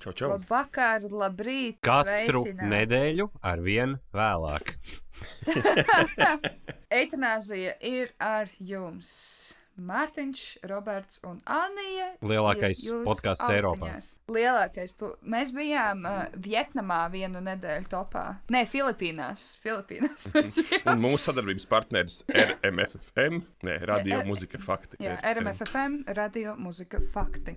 Čau, čau. Labvakar, labrīt! Katru sveicināti. nedēļu ar vien vēlāk. Eitanāzija ir ar jums. Mārtiņš, Roberts un Anija. Lielākais podcasts Eiropā. Lielākais. Mēs bijām uh, Vietnamā vienu nedēļu topā. Nē, Filipīnās. Filipīnās. Un mūsu sadarbības partneris RMFM, ne, Radio Mūzika Fakti. Jā, RM. RMFFM, radio muzika fakti.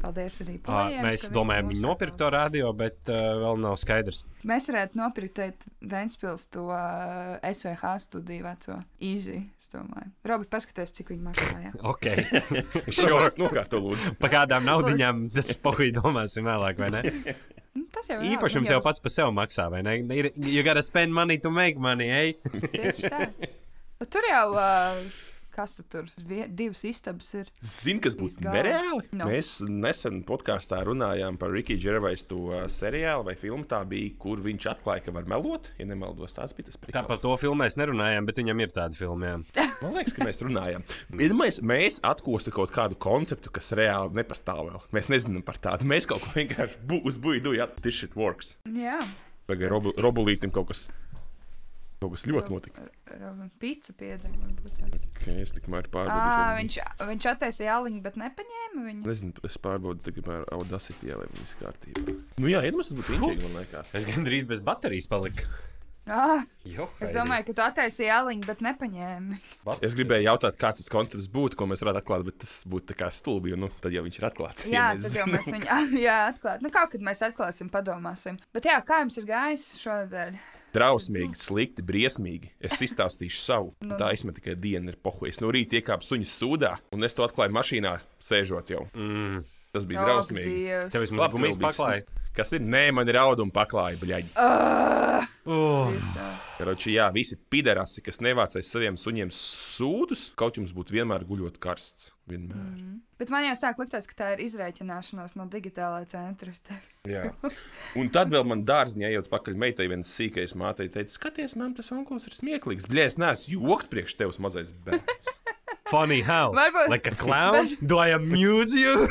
Paldies arī Ā, poļiem. Mēs domājam, viņi nopirka to radio, bet uh, vēl nav skaidrs. Mēs varētu nopirkt Ventspils to uh, SVH studiju veco. Easy, es domāju. Robert, paskaties, cik viņi maksāja. Ok, Sure. Nokārto lūdzu. Pa kādām naudiņām tas pohuļ domāsim vēlāk, vai ne? Nu, Tas jau ir. Īpašums jau pats par sevi maksā, vai ne? Ir, you gotta spend money to make money, ej? Tieši tā. Bet tur jau, uh, kas tu tur, divas istabas ir. Zini, kas būtu nereāli? No. Mēs nesen podkāstā runājām par Rikiju Džervais to uh, seriālu vai filmu. Tā bija, kur viņš atklāja, ka var melot. Ja nemaldos, tās bija tas Tā par prikals. to filmu mēs nerunājām, bet viņam ir tāda filma. jā. Man liekas, ka mēs runājām. Iedomājieties, mēs atkostu kaut kādu konceptu, kas reāli nepastāv vēl. Mēs nezinām par tādu. Mēs kaut ko vienkārši bu uz buļbuļs, ja tas shit works. Jā. Vai robu, robulītam kaut kas, kaut kas ļoti notika. Pizza piedeva. varbūt tās. Okay, es tikmēr pārbaudīju. viņš, viņš attaisīja aliņu, bet nepaņēma viņu. Nezinu, es pārbaudu tagad ar Audacity, vai viss kārtībā. Nu jā, iedomājieties, tas būtu inčīgi, man liekas. Es gandrīz bez baterijas paliku. Ah, Jo, es domāju, ka tu attaisīji aliņu, bet nepaņēmi. Es gribēju jautāt, kāds tas koncepts būtu, ko mēs varētu atklāt, bet tas būtu stulbi, jo nu, tad jau viņš ir atklāts. Jā, mēs tad jau mēs viņu jā, atklājam. Nu, kaut kad mēs atklāsim, padomāsim. Bet jā, kā jums ir gājis šonadēļ? Drausmīgi, slikti, briesmīgi. Es izstāstīšu savu. Nu, Tā izmet tikai diena ir pohuļs. No rīta iekāpu suņu sūdā, un es to atklāju mašīnā, sēžot jau. Mm. Tas bija drausmīgi. Tev vismaz bija paklāja. Kas ir? Nē, man ir audu un paklāja, bļaigi. Uh, Uh. Karoči, jā, visi piderasi, kas nevācēs saviem suņiem sūdus, kaut jums būtu vienmēr guļot karsts. Vienmēr. Mm. bet man jau sāk likties, ka tā ir izreikināšanās no digitālā centra. Jā. Un tad vēl man dārziņā ejot pakaļ meitai, viens sīkais mātei teica, skaties, man tas onkls ir smieklīgs. Bļē, es neesmu joks priekš tevis, mazais bērns. Funny how? Varbūt- Like a clown? Do I amuse you?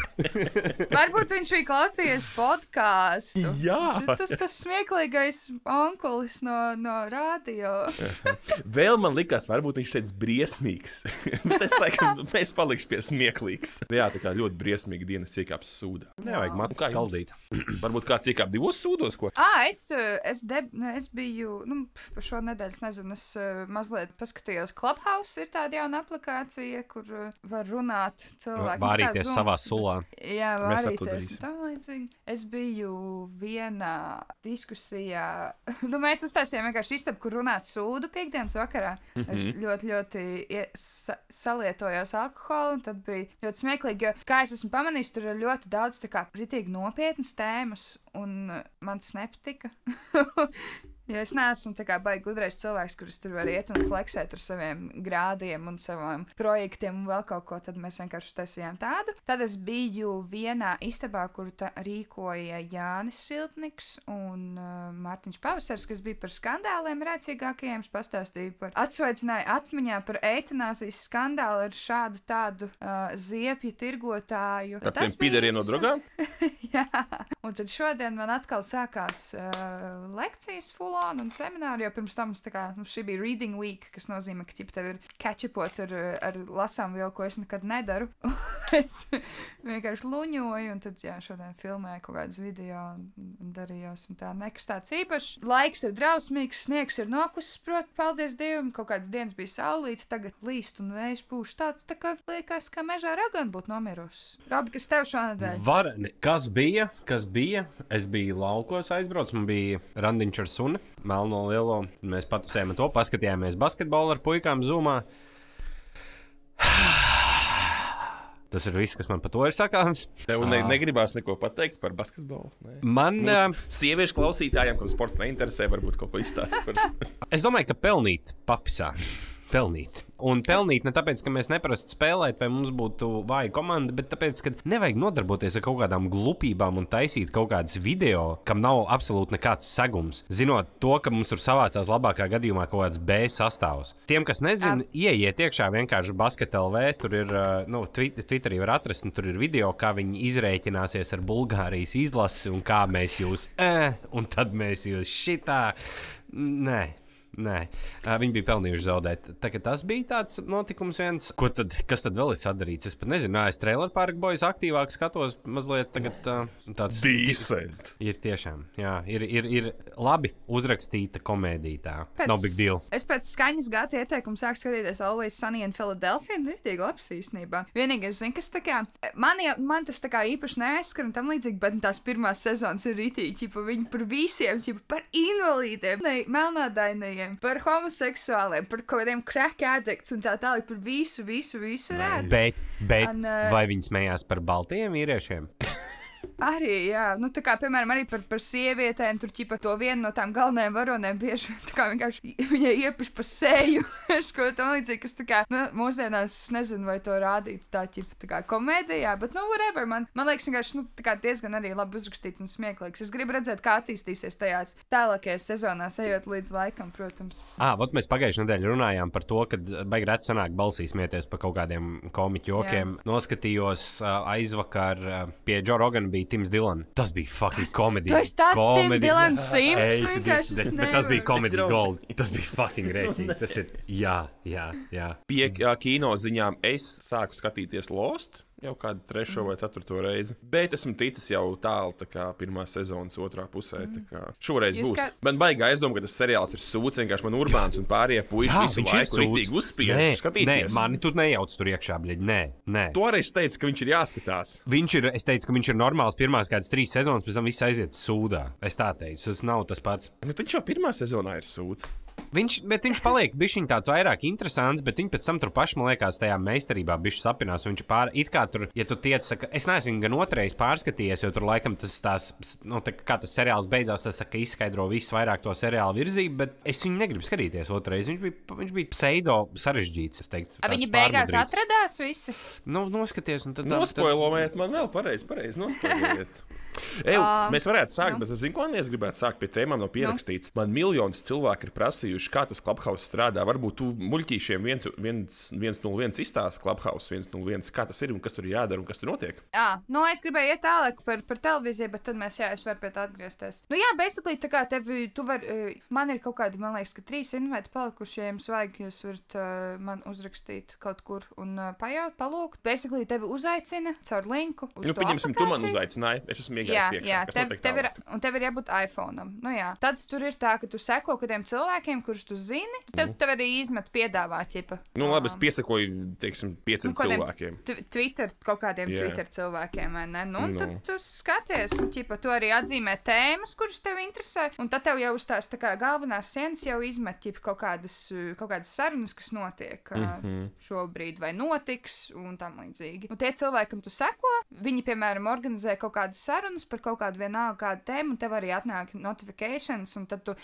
Varbūt viņš bija klausījies podkāstu. Jā. Tas tas smieklīgais onkulis no, no radio. Vēl man likās, varbūt viņš teica briesmīgs. Bet es laikam, mēs paliksim pie smieklīgs. Jā, tā kā ļoti briesmīga dienas iekāps sūdā. Nevajag matu Kā skaldīt. Varbūt kāds iekāp divos sūdos, ko? Ah, es, eh, es, deb, ne, es biju, nu, par šo nedēļu, es nezinu, es eh, mazliet paskatījos. Clubhouse ir tāda jauna aplikācija, kur eh, var runāt cilvēki. nu, Vārīties savā sulā. Jā, vārīties tam līdzīgi. Es biju vienā diskusijā. nu, mēs uztaisījām vienkārši istabu, kur runāt sūdu piekdienas vakarā. Mm -hmm. Es ļoti, ļoti sa salietojos alkoholu, un tad bija ļoti smieklīgi, jo, kā es esmu pamanījis, tur ir ļoti daudz tā kā pritīgi nopietnas tēmas, un man tas nepatika. Jo es neesmu tā kā baigi gudrais cilvēks, kurš tur var iet un fleksēt ar saviem grādiem un saviem projektiem un vēl kaut ko. Tad mēs vienkārši taisījām tādu. Tad es biju vienā istabā, kur tā rīkoja Jānis Siltniks un uh, Mārtiņš Pavasars, kas bija par skandāliem rēcīgākajiem. Es pastāstīju par atsveicināju atmiņā par eitanāzijas skandālu ar šādu tādu uh, ziepju tirgotāju. Ar tiem bija pideriem no drogām? Jā, un tad šodien man atkal sākās uh, lekcijas, fulāna un semināri. Jo pirms tam mums kā, nu, šī bija reading week, kas nozīmē, ka ķip, tev ir catchupot ar, ar lasām vielu, ko es nekad nedaru. es vienkārši luņoju, un tad, jā, šodien filmēju kaut kādas video un, darījos. Un tā nekas tāds īpašs. Laiks ir drausmīgs, sniegs ir nokusis, protams, paldies Dievam. Kaut kādas dienas bija saulīta, tagad līst un vējš pūš tāds, tā kā liekas, ka mežā ragana būtu nomirusi. Robi, kas tev šonadēļ? Var, ne, kas bija? Kas bija? Es biju laukos aizbraucis, man bija randiņš ar sunu, melno lielo. Mēs patusējām to, paskatījāmies basketbolu ar puikām zumā. Tas ir viss, kas man par to ir sakāms. Tev ne, negribās neko pateikt par basketbolu. Nē. Man, Mums sieviešu klausītājiem, kam sports neinteresē, varbūt kaut ko izstāstīt par to. es domāju, ka pelnīt papisā. Pelnīt. Un pelnīt ne tāpēc, ka mēs neprastu spēlēt, vai mums būtu vāja komanda, bet tāpēc, ka nevajag nodarboties ar kaut kādām glupībām un taisīt kaut kādus video, kam nav absolūti nekāds segums. Zinot to, ka mums tur savācās labākā gadījumā kaut kāds B sastāvs. Tiem, kas nezina, ieiet iekšā vienkārši basketlv, tur ir, nu, Twit- Twitterī var atrast, un tur ir video, kā viņi izreikināsies ar Bulgārijas izlasi un kā mēs jūs, eh, un tad mēs jūs šitā. Nē. Nē, viņi bija pelnījuši zaudēt. Tā, tas bija tāds notikums, viens. Ko tad, kas tad vēl ir sadarīts? Es pat nezinu, es traileru pārāk bojas aktīvāk skatos. Mazliet tagad tāds Decent. ir tiešām. Jā, ir, ir, ir labi uzrakstīta komēdija. Tā Pēc- nav big deal. Es pēc skaņas gāju ieteikumu sāku skatīties Always Sunny in Philadelphia. Un rītīgi labs īstenībā. Vienīgais, zin, kas tā kā, man, man tas tā kā īpaši neaizskar un tam līdzīgi, bet tās pirmās sezonas ir rītīgi. Viņi par visiem, par invalīdiem, ne, melnādainajiem, par homoseksuāliem, par kaut kādiem crack addicts un tā tālāk. Par visu, visu, visu redz. Bet, bet Un, uh, vai viņi smējās par baltiem vīriešiem? Arī, jā, nu, tā kā, piemēram, arī par, par sievietēm, tur ķipa to vienu no tām galvenajām varonēm bieži vien, tā kā vienkārši viņai iepiš pa seju, ko tam līdzīgi, kas tā kā, nu, mūsdienās es nezinu, vai to rādīt tā ķipa, tā kā komēdijā, bet, nu, whatever, man, man liekas, vienkārši, nu, tā kā diezgan arī labi uzrakstīts un smieklīgs. Es gribu redzēt, kā attīstīsies tajās tālākajās sezonās, ejot līdz laikam, protams. Ah, vot mēs pagājušajā nedēļā runājām par to, ka baigi reti sanāk balsīs smieties par kaut kādiem komiķu jokiem. Jā. Noskatījos uh, aizvakar uh, pie Džo Rogana bija Tims Dilans. Tas bija fucking komēdija. Tāds Tim Komedi- Dilans Sims, Tas bija komēdija gold. Tas bija fucking rēcīgi. Tas ir, jā, jā, jā. Pie kino ziņām es sāku skatīties Lost. Jau kādu trešo vai ceturto reizi. Bet esmu ticis jau tālu, tā kā pirmā sezonas otrā pusē. Šoreiz Jūs būs. kā- Man baigā aizdomā, ka tas seriāls ir sūds. Vienkārši man urbāns un pārējie puiši visu laiku rītīgi uzspiež. nē, mani tur nejauc tur iekšā, bļaļ. Nē, nē. Toreiz teica, ka viņš ir jāskatās. Viņš ir, es teicu, ka viņš ir normāls pirmās kādas trīs sezonas, pēc tam viss aiziet sūdā. Es tā teicu, tas nav tas pats. Nu, Taču jau pirmā sezonā ir sūds. Viņš, bet viņš paliek bijis tāds vairāk interesants, bet viņš pēc tam tur pašam, man liekas, tajā meistarībā bija sapinās. un Viņš pār, it kā tur, ja tu tiec, saka, es neesmu gan otrreiz pārskatījies, jo tur laikam tas tās, nu, tā, kā tas seriāls beidzās, tas saka, izskaidro visu vairāk to seriālu virzību, bet es viņu negribu skatīties otrreiz. Viņš bija, viņš bija pseido sarežģīts, es teiktu. A, viņi beigās atradās visi. Nu, noskaties, un tad. Nospoilojot man vēl pareizi, pareizi nospoilojot. Eju, Ā, mēs varētu sākt, nu. bet es zinu, ko es gribētu sākt pie tēmām, no pierakstīts. Man miljonus cilvēku ir prasījuši, kā tas klubhaus strādā. Varbūt tu muļķīšiem viens, viens, viens no viens izstāsti klubhaus, viens no viens, kā tas ir un kas tur ir jādara un kas tur notiek. Jā, nu es gribēju iet tālāk par, par televīziju, bet tad mēs, jā, es varu pie tā atgriezties. Nu, jā, basically, tā kā tevi, tu vari, eh, man ir kaut kādi, man liekas, ka trīs inventi palikuši, ja jums vajag, jūs varat uh, man uzrakstīt kaut kur un uh, pajaut, palūgt. Basically, tevi uzaicina caur linku. uz Nu, pieņemsim, tu man aplikāciju. uzaicināji, es esmu iegājis iekšā. jā tev, tev ir, un tev ir jābūt iPhone. Nu, jā. Tad tur ir tā, ka tu seko kādiem cilvēkiem, kurus tu zini. Tev, tev arī izmet piedāvāt, ķipa. Nu, labi, es piesakoju, teiksim, pieciem Nu, cilvēkiem. tw- Twitter, kaut kādiem yeah. Twitter cilvēkiem, vai ne? Nu, un Nu. tad tu skaties, un ķipa, tu arī atzīmē tēmas, kuras tev interesē, un tad tev jau uz tās tā kā galvenās sienas jau izmet ķipa, kaut, kādas, kaut kādas sarunas, kas notiek mm. -hmm. šobrīd, vai notiks, un tam līdzīgi. Un tie cilvēki, kam tu seko, viņi, piemēram, organizē kaut kādas sarunas par kaut kādu vienalga kādu tēmu, un tev arī atnāk notifikācijas, un tad tu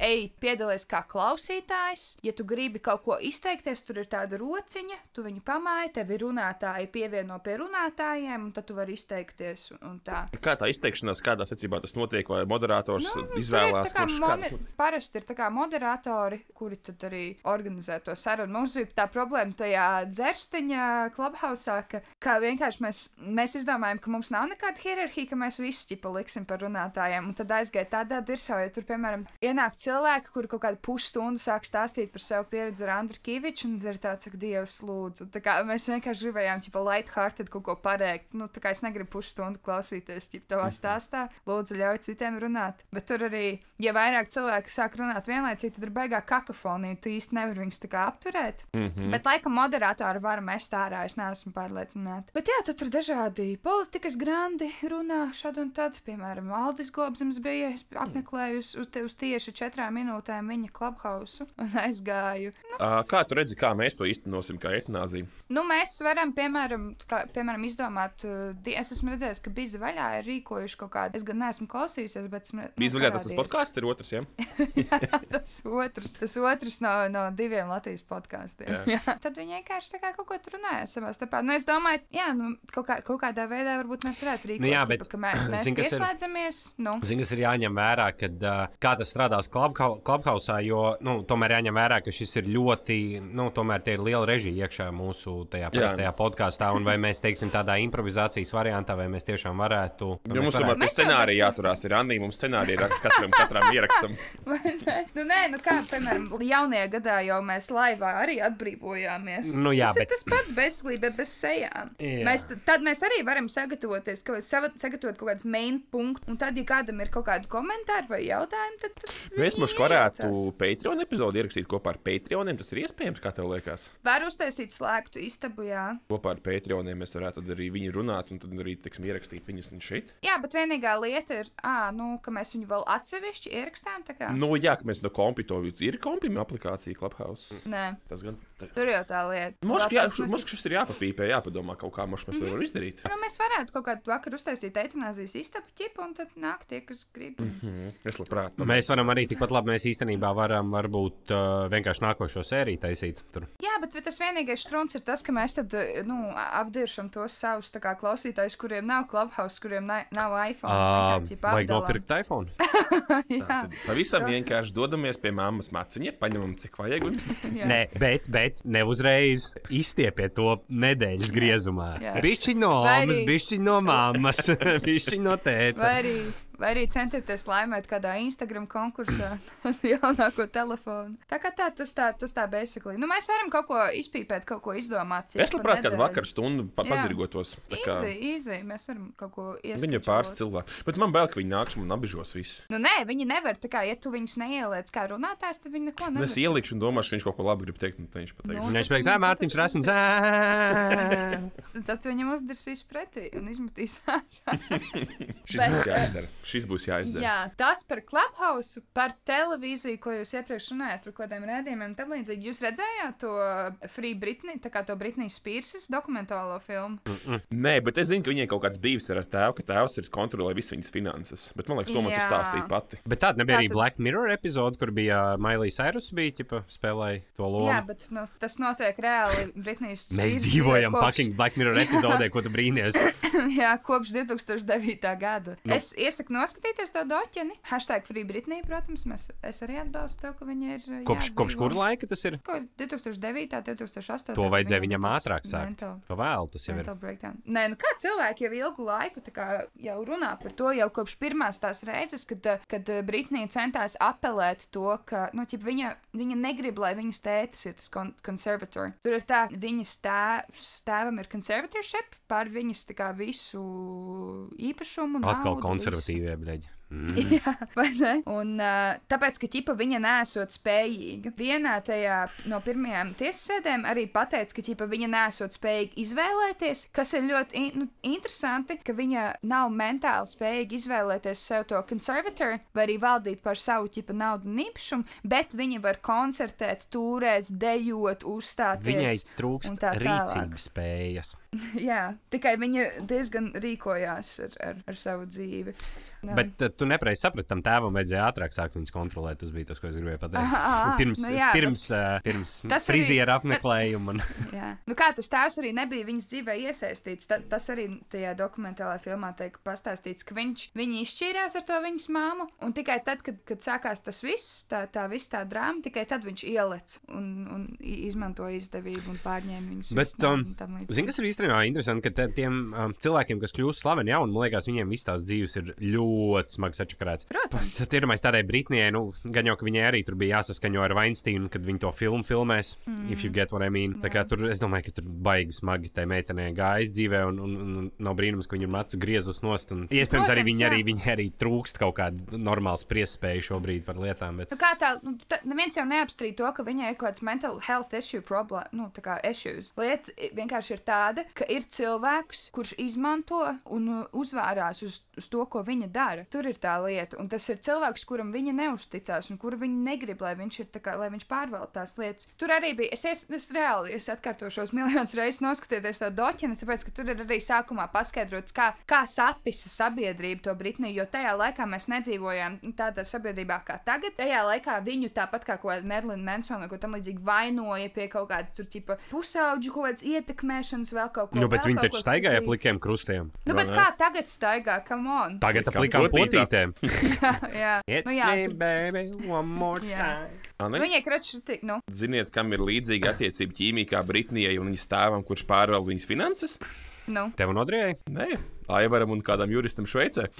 ej, piedalies kā klausītājs. Ja tu gribi kaut ko izteikties, tur ir tāda rociņa, tu viņu pamāji, tevi runātāji pievieno pie runātājiem, un tad tu vari izteikties. tā. Kā tā izteikšanās, kādā secībā tas notiek, vai moderators Nu, izvēlās, ir kā kurš moni- kāds. Parasti ir tā kā moderatori, kuri tad arī organizē to sarunu. Mums bija tā problēma tajā dzerstiņa klubhausā, ka kā vienkārši mēs, mēs izdomājām, ka mums nav nekāda hierarhija, ka mēs visi ķipa liksim par runātājiem. Un tad aizgāja tādā dirsā, jo tur, piemēram, ienāk cilvēki, kuri kaut kādu pusstundu sāk stāstīt par savu pieredzi ar Andru Kaviču, un ir tāds, ka Dievs lūdzu. Tā kā mēs vienkārši gribējām, ķipa, light-hearted kaut ko pateikt. Nu, tā kā es negribu pusstundu klausīties, ķipa, tavā stāstā. Lūdzu, ļauj citiem runāt. Bet tur arī, ja vairāk cilvēku sāk runāt vienlaicīgi, tad ir baigā kakofonija. Tu īsti nevari viņus tā kā apturēt. Mm Mhm. -hmm. Bet, laikam, moderātori var mest ārā. Es neesmu pārliecināta. Bet, jā, tad tur dažādi politikas grandi runā šad un tad. Piemēram, Aldis Gobsams bija. Es apmeklēju uz, uz, uz tieši četrām minūtēm viņa Clubhouse un aizgāju. Nu, Uh, kā tu redzi, kā mēs to īstenosim, kā etanāziju? nu, mēs varam, piemēram, kā, piemēram izdomāt, es esmu redzējis, ka Biza vaļā ir rīkojuši kaut kādu, es gan neesmu klausījusies, bet esmu. nu, Bija vaļā tas, tas podkāsts, ir otrs. Ja? tas otrs, tas otrs no, no diviem Latvijas podkāstiem. Jā. Jā. Tad viņi vienkārši kā kaut ko tur runāja savā starpā. Nu, es domāju, jā, nu, kaut, kā, kaut kādā veidā varbūt mēs varētu rīkoties. Nu jā, bet ka mēs, mēs zini, kas ir- pieslēdzamies. Nu, Zini, kas ir jāņem vērā, kad, uh, kā tas strādās klubhausā, jo nu, tomēr jāņem vērā, ka šis ir ļoti, nu, tomēr tie ir liela režija iekšā mūsu tajā parastajā podkāstā. Un vai mēs teiksim tādā improvizācijas variantā, vai mēs tiešām varētu. Jo mēs mums tomēr pie scenārija jāturās. Ir Anī, mums scenārija raksta katram, katram ierakstam. nu, nē, nu kā, piemēram, jaunajā gadā jau mēs laivā arī atbrīvojāmies. Nu jā, tas bet- ir tas pats bezslība, bet bez sejām. Jā. Mēs, tad mēs arī varam sagatavoties, kaut, sava- sagatavot kaut kādus main punktus, un tad, ja kādam ir kaut kādi komentāri vai jautājumi, tad, tad Mēs viņi mums varētu iejaucās. Patreon epizodi ierakstīt kopā ar Patreoniem. Tas ir iespējams, kā tev liekas. Var uztaisīt slēgtu istabu, jā. Kopā ar Patreoniem mēs varētu arī viņu runāt un tad arī teiksim, ierakstīt viņus un šeit. Jā, bet vienīgā lieta ir, à, nu, ka mēs viņu vēl atsevišķi ierakstām. Nu, jā, ka mēs no kompito ir kompima aplikācija Clubhouse. Nē, Tas gan. tā- tur jau tā lieta. Vēl jā, šis ir jāpapīpē, jāpadomā kaut kā, mošk, mēs to varam izdarīt. Nu, mēs varētu kaut kādu vakaru uztaisīt eitanāzijas istabu ķipu, un tad nāk tie, kas grib. Mhm, Es labprāt. nu, Mēs varam arī tikpat labi, mēs īstenībā varam varbūt uh, vienkārši nākošo sēriju taisīt. Tur. Jā, bet vai tas vienīgais strūns ir tas, ka mēs tad, eh, nu, apdiršam tos savus kā, klausītājus, kuriem nav clubhouse, kuriem na nav iPhone. Uh, apdalām. nopirkt iPhone. Jā, Tad pavisam vienkārši dodamies pie mammas maciņa, paņemam cik vajag. Un... Nē, bet, bet ne uzreiz izstiepiet to nedēļas griezumā. Bišķi no Vai mammas, bišķi no mammas, bišķi no tēta. Vai arī, vai arī centieties laimēt kādā Instagram konkursā jaunāko telefonu. Tā kā tā, tas tā, tas tā basically. Nu, mēs varam kaut ko izpīpēt, kaut ko izdomāt. Es labprāt kādu vakaru stundu pa pazirgotos. tā kā Easy, easy. Mēs varam kaut ko iesaistīt. Viņa ir pāris cilvēki. Bet man bail, ka viņi nāks un apbežos visu. Nu, nē, viņi nevar. Tā kā, ja tu viņus neieliec kā runātājs, tad viņi neko Nu, nevar. Es ielikšu un domāšu, ka viņš kaut ko labi grib teikt. Tad viņš pateiks, Nu. Viņš teiks, ah, Mārtiņš, Rasins! Tad viņam uzdarsīs pretī un izmetīs ārā. šis eh, jāizdara. Šis būs jāizdara. Jā, tas par Clubhouse, par televīziju, ko jūs iepriekš runājāt, par kādiem rādījumiem, tam līdzīgi. Jūs redzējāt to Free Britney, tā kā to Britnijas Spears dokumentālo filmu? Nē, bet es zinu, ka viņai kaut kāds bijis ar tēvu, ka tēvs ir kontrolē visas viņas finanses. Bet man liekas, to man tu Jā. stāstīja pati. Bet tāda nebija arī Tātad- Black Mirror epizode, kur bija Mailija Cyrus, bija ķipa, spēlēja to lomu. Jā, bet nu, tas notiek reāli Britnijas Mēs Spears dzīvojam kopš- fucking Black Mirror epizodē, ko tu brīnies. Jā, kopš 2009. gada. Nu. Es iesaku noskatīties to doķeni. Hashtag Free Britney, protams, mēs, es arī atbalstu to, ka viņa ir. Kopš, kopš jāatbrīvo. kura laika tas ir? Ko 2009, 2008. To vajadzēja viņam ātrāk sākt. mental- Pa vēl tas jau ir. breakdown. Nē, nu kā cilvēki jau ilgu laiku kā, jau runā par to, jau kopš pirmās tās reizes, kad, kad Britnija centās apelēt to, ka nu, ķip, viņa, viņa negrib, lai viņas tētis ir tas kon konservatori. Tur ir tā, viņas tēvs, tēvam ir conservatorship pār viņas kā visu īpašumu. Atkal naudu, konservatīvie, bļaļ. Mm. Jā, vai ne? Un uh, tāpēc, ka ķipa viņa nesot spējīga. Vienā tajā no pirmajām tiesas sēdēm arī pateica, ka ķipa viņa nesot spējīga izvēlēties, kas ir ļoti in nu, interesanti, ka viņa nav mentāli spējīga izvēlēties sev to konservatoru vai arī valdīt par savu ķipa naudu un īpašumu, bet viņa var koncertēt, turēt, dejot, uzstāties. Viņai trūkst tā rīcības spējas. Jā, tikai viņa diezgan rīkojās ar, ar, ar savu dzīvi. Nu, Bet uh, tu nepareizi saprati, tam tēvam vajadzēja ātrāk sākt viņus kontrolēt. Tas bija tas, ko es gribēju pateikt. Aha, pirms nu jā, pirms, uh, pirms arī- friziera apmeklējuma. un- Jā. Nu, kā tas tēvs arī nebija viņas dzīvē iesaistīts, ta, tas arī tajā dokumentālajā filmā tiek pastāstīts, ka viņš izšķīrās ar to viņas māmu, un tikai tad, kad, kad sākās tas viss, tā, tā viss tā drāma, tikai tad viņš ielec un, un izmantoja izdevību un pārņēma viņas. Bet, um. Zini, kas ir īstenībā interesanti, ka tiem um, cilvēkiem, kas kļūst slaveni, jau, un man liekas, viņiem viss tās dzīves ir ļoti smagi sačakarēts. Protams. Mēs tādai Britnijai, nu, gan jau, ka viņai arī tur bija jāsaskaņo ar Weinsteinu, kad viņi to filmu filmēs. Mm. If you get what I mean. Tā kā tur, es domāju, ka tur baigi smagi tai meitenei gājis dzīvē, un, un, un nav brīnums, ka viņam acis griezus nost. Un, iespējams, arī Protams, viņi jā. arī, viņi arī trūkst kaut kāda normāla spriestspēja šobrīd par lietām. Bet... Nu, kā tā, nu, tā, neviens jau neapstrīd to, ka viņai ir kaut kāds mental health issue problēma, nu, tā kā issues. Lieta vienkārši ir tāda, ka ir cilvēks, kurš izmanto un uzvārās uz, uz to, ko viņa dara. Tur ir tā lieta. Un tas ir cilvēks, kuram viņa neusticās un kuru viņa negrib, lai viņš, ir, kā, lai viņš pārvalda tās lietas. Tur arī bija, es, es, es reāli es atkārtošos miljonus reizes noskatieties to doķinu, tāpēc, ka tur ir arī sākumā paskaidrots, kā, kā sapisa sabiedrība to Britniju, jo tajā laikā mēs nedzīvojām tādā sabiedrībā kā tagad. Tajā laikā viņu tāpat kā Merlina Mansona, ko tam līdzīgi vainoja pie kaut kādas tur tipa pusauģu kaut kādas ietekmēšanas, vēl kaut ko. Nu, bet viņi taču staigāja tur ap likiem krustiem. Nu, bet kā tagad staigā, come on? Tagad Kā potītā. potītēm. jā, Hit nu, jā, me, baby, one more Jā. time. Ane? Viņai kračs ir, nu, Ziniet, kam ir līdzīga attiecība ķīmijā Britnijai un viņas tēvam, kurš pārvalda viņas finanses? nu. Tev nodrēja? Nē, Aivaram un kādam juristam Šveicē.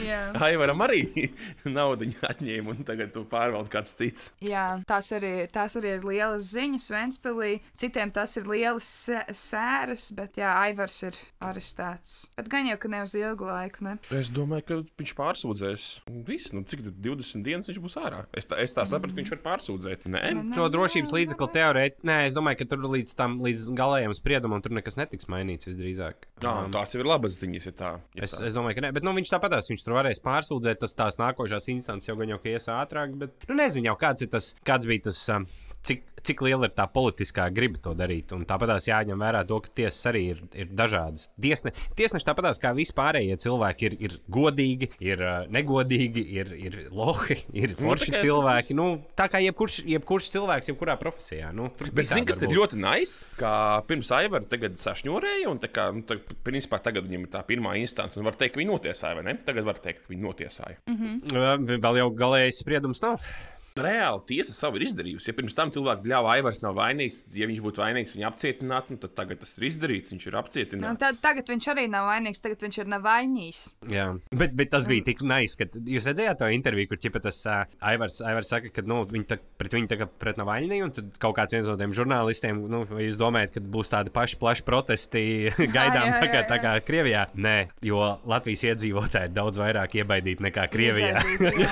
Jā. Aivaram arī naudu atņēma un tagad to pārvalda kāds cits. Jā, tās arī, tās arī ir lielas ziņas Ventspīlī. Citiem tas ir lielas sē- sēras, bet jā, Aivars ir arestēts. Bet gan jau, ka ne uz ilgu laiku, ne? Es domāju, ka viņš pārsūdzēs. Viss, nu, cik tad 20 dienas viņš būs ārā. Es tā, es tā sapratu, ka viņš var pārsūdzēt. Nē, Ne, Šo ne, drošības ne, līdzekli ne. teorētiski. Nē, es domāju, ka tur līdz tam līdz galējam spriedumam tur nekas netiks mainīts visdrīzāk. Jā, Um, tās jau ir labas ziņas. Ja tā, ja Es, tā. es domāju, ka nē, bet nu, viņš tāpatās viņš tur varēs pārsūdzēt. Tas tās nākošās instances jau gan jau ka ies ātrāk, bet nu, nezinu jau kāds, ir tas, kāds bija tas. Um, Cik, cik liela ir tā politiskā griba to darīt? Un tāpat jāņem vērā to, ka tiesas arī ir, ir dažādas. Tiesne, tiesneši tāpat kā vispārējie cilvēki ir, ir godīgi, ir uh, negodīgi, ir, ir lohi, ir Nu, forši kā- cilvēki. Nu, tā kā jebkurš, jebkurš cilvēks, jebkurā profesijā. Nu, Bet zini, kas ir ļoti nice, ka pirms Aivara tagad sašņurēja, un kā, nu, tā, principā tagad viņam ir tā pirmā instance, un var teikt, ka viņi notiesāja, vai ne? Tagad var teikt, ka viņi notiesāja. Uh, Vēl jau galējais spriedums nav. Reāli tiesa savu ir izdarījusi. Ja pirms tam cilvēks bļāva, Aivars nav vainīgs, ja viņš būtu vainīgs, viņu apcietinātu, nu, tad tagad tas ir izdarīts, viņš ir Nu, apcietināts. tad, tagad viņš arī nav vainīgs, tagad viņš ir navainīgs. Jā, bet, bet tas bija tik nice, ka jūs redzējāt to interviju, kur ķipa tas uh, Aivars, Aivars saka, ka nu, viņi tā, pret viņu tagad pret Navaļņu, un tad kaut kāds viens no tiem žurnālistiem, nu, vai jūs domājat, ka būs tādi paši plaši protesti gaidām jā, tā kā, jā, tā jā. kā Krievijā? Nē, jo Latvijas iedzīvotāji ir daudz vairāk iebaidīti nekā Krievijā. Iebaidīt,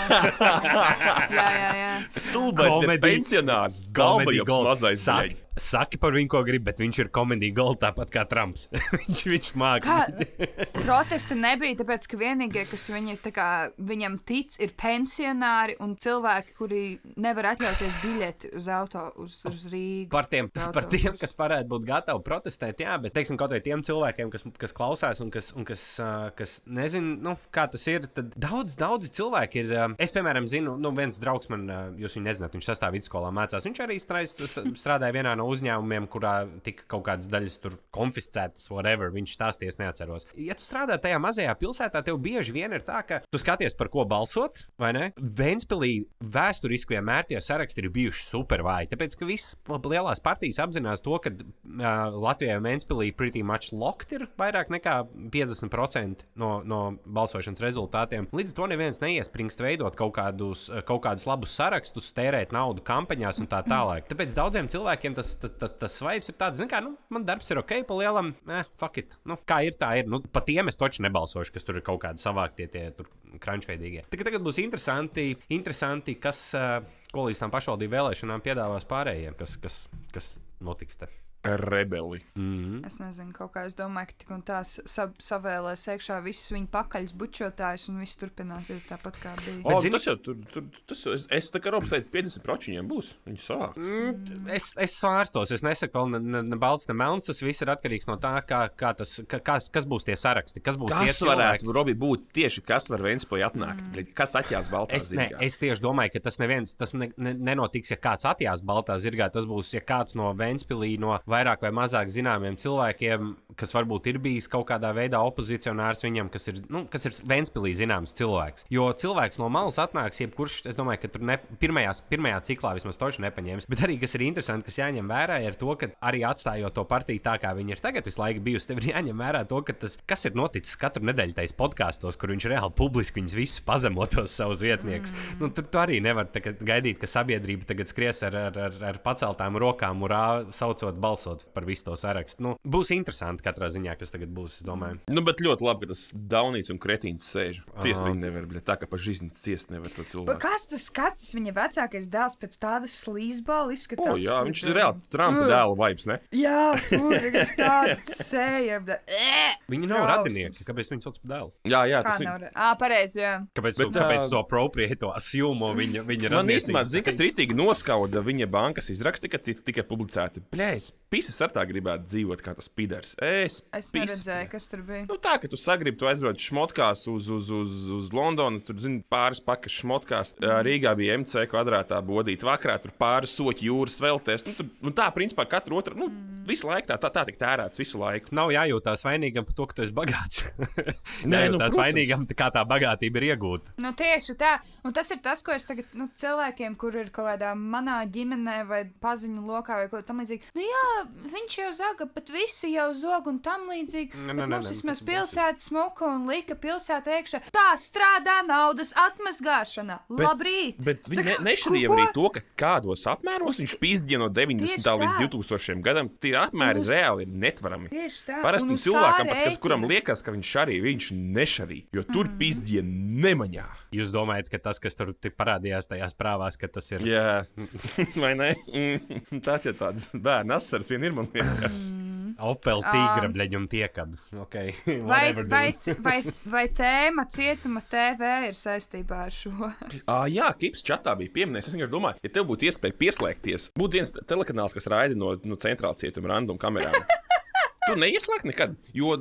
Jā, jā, jā. jā. Stulbais pensionārs, Gold. mazais. Saki, saki par viņu, ko grib, bet viņš ir komēdija gold tāpat kā Trumps. viņš viņš. Kā protesti nebija, tāpēc ka vienīgie, kas viņi, tā kā, viņam tic, ir pensionāri un cilvēki, kuri nevar atļauties biļeti uz auto uz, uz Rīgu. Par tiem, Jautājums. par tiem, kas varētu būt gatavi protestēt, jā, bet teiksim, kaut vai tiem cilvēkiem, kas, kas klausās un kas, un kas, uh, kas nezina, nu, kā tas ir, tad daudz, daudz cilvēki ir. Uh, es, piemēram, zinu, nu, viens draugs man, uh, jūs viņu nezināt, viņš sastāv vidusskolā mācās. Viņš arī strādā, strādāja vienā no uzņēmumiem, kurā tika kaut kādas daļas konfiscētas, whatever. Viņš stāsties, neatceros. Ja tu strādā tajā mazajā pilsētā, tev bieži vien ir tā, ka tu skaties, par ko balsot, vai ne? Vēnspilī vēsturiski vienmēr tie saraksti ir bijuši super vāji. Tāpēc, ka visas lielās partijas apzinās to, ka uh, Latvijā un Vēnspilī pretty much locked ir vairāk nekā 50% no, no balsošanas rezultātiem. Līdz to neviens neiespringst veidot kaut kādus, kaut kādus labus sarakstus, tērēt naudu kampaņās un tā tālāk. Tāpēc daudziem cilvēkiem tas, tas, tas, tas vibes ir tāds, zin kā, nu, man darbs ir ok, pa lielam, eh, fuck it. Nu, kā ir, tā ir. Nu, pa tiem es taču nebalsošu, kas tur ir kaut kādi savāktie tie tur krančveidīgie. Tagad, tagad būs interesanti, interesanti kas, uh, ko līdz tam pašvaldību vēlēšanām piedāvās pārējiem, kas, kas, kas notiks. Te. Rebeli. Mm. Es nezinu, kaut kā es domāju, ka tik un tās sa savēlēs iekšā visus viņa pakaļus bučotājus un viss turpināsies tāpat kā bija. O, Bet zini- tas jau tur, tur tas, jau- es, es tā kā Robs teicu, 50% viņiem būs. Viņi sāks. Mm, es, es svārstos, es nesaku, ne, ne, ne balts, ne melns. Tas viss ir atkarīgs no tā, kā, kā tas, kā, kas, kas būs tie saraksti, kas būs tie Kas varētu Robi, būt tieši kas var Vēnspēlī atnākt? Mm. Kas atjās Baltā Es, ne, zirgā? es tieši domāju, ka tas neviens tas ne, ne, nenotiks, ja kāds atjās Baltā zirgā. Tas būs, ja kāds no Vēnspilī, no vairāk vai mazāk zināmiem cilvēkiem, kas varbūt ir bijis kaut kādā veidā opozicionārs viņam, kas ir, nu, kas ir Vēnspilī zināms cilvēks. Jo cilvēks no malas atnāks, jebkurš, es domāju, ka tur ne, pirmajās, pirmajā ciklā vismaz toši nepaņēmis. Bet arī, kas ir interesanti, kas jāņem vērā, ir to, ka arī atstājot to partiju tā, kā viņi ir tagad visu laiku bijusi, tev ir jāņem vērā to, ka tas, kas ir noticis katru nedēļu tajos podkāstos, kur viņš reāli publiski viņus visus pazemotos savus vietniekus. Mm. Nu, tur tu arī nevar gaidīt, ka sabiedrība tagad skries ar, ar, ar, ar paceltām rokām, urā, saucot balsojumu balsot par visu to sarakstu. Nu, būs interesanti katrā ziņā, kas tagad būs. Nu, bet ļoti labi, ka tas Daunīts un Kretīns sēž. Ciest viņi nevar, bet tā kā pa žizniņu ciest nevar to Bet cilvēku. Kas tas skats, tas viņa vecākais dēls pēc tādas slīzbola izskatās? O, jā, viņš ir reāli Trumpa Ugh. dēla vibes, ne? Jā, viņš tāds sēja. bet-! Viņi nav radinieki. Kāpēc viņi sauc par dēlu? Jā, jā, tas ir. nav? Ā, pareizi, jā. Kāpēc, Bet, bet, kāpēc ā, to apropriēto asjumu viņa, viņa Man radniecības īstenībā, zini, kas rītīgi noskauda viņa bankas izraksti, ka tika tikai publicēti. Plēs, pisas ar tā gribētu dzīvot kā tas pidars. Es, Es neredzēju, kas tur bija. Nu, tā, ka tu sagribi, tu aizbrauc šmotkās uz, uz, uz, uz Londonu, tur zini, pāris pakas šmotkās. Ā, Rīgā bija MC kvadrātā bodīta vakarā, tur pāris soķi jūras velties. Nu, tur, nu, tā, principā, katru otru, nu, visu laiku tā, tā, tā tik tērēts visu laiku. Nav jājūtās vainīgam par to, ka tu esi bagāts. Nē, nu, tas vainīgam, kā tā bagātība ir iegūta. Nu, tieši tā. Un tas ir tas, ko es tagad nu, cilvēkiem, kur ir kaut kādā manā ģimenē vai paziņu lokā vai kaut kā tamlīdzīga. Nu, jā, viņš jau zaga, bet visi jau zog un tam līdzīgi. Nē, Bet nē, nē, mums nē, vismaz pilsēta smuka un lika pilsēta iekšā. Tā strādā naudas atmazgāšana. Labrīt! Bet viņi ne, kā, nešķirīja arī to, ka kādos apmēros viņš pīzdīja no 90. Tieši līdz tā. 2000. gadam. Tie apmēri Uz- reāli ir netverami. Tieši tā. Kā cilvēkam, pat, kas, kuram liekas, ka viņš arī viņš nešarī, jo tur mm. pīzdīja nemaņā. Jūs domājat, ka tas, kas tur parādījās tajās prāvās, ka tas ir. Jā, vai ne? Mm, Tas ir tāds bērnu asars, vien ir man liekas. Opel tīgra bleģa un piekaba. Okay. Vai, vai, vai, vai tēma cietuma TV ir saistībā ar šo? Ah, jā, Kips čatā bija pieminējis. Es vienkārši domāju, ja tev būtu iespēja pieslēgties, būtu viens telekanāls, kas raida no, no centrāla cietuma random kamerām. Tu neieslēdz nekad, jo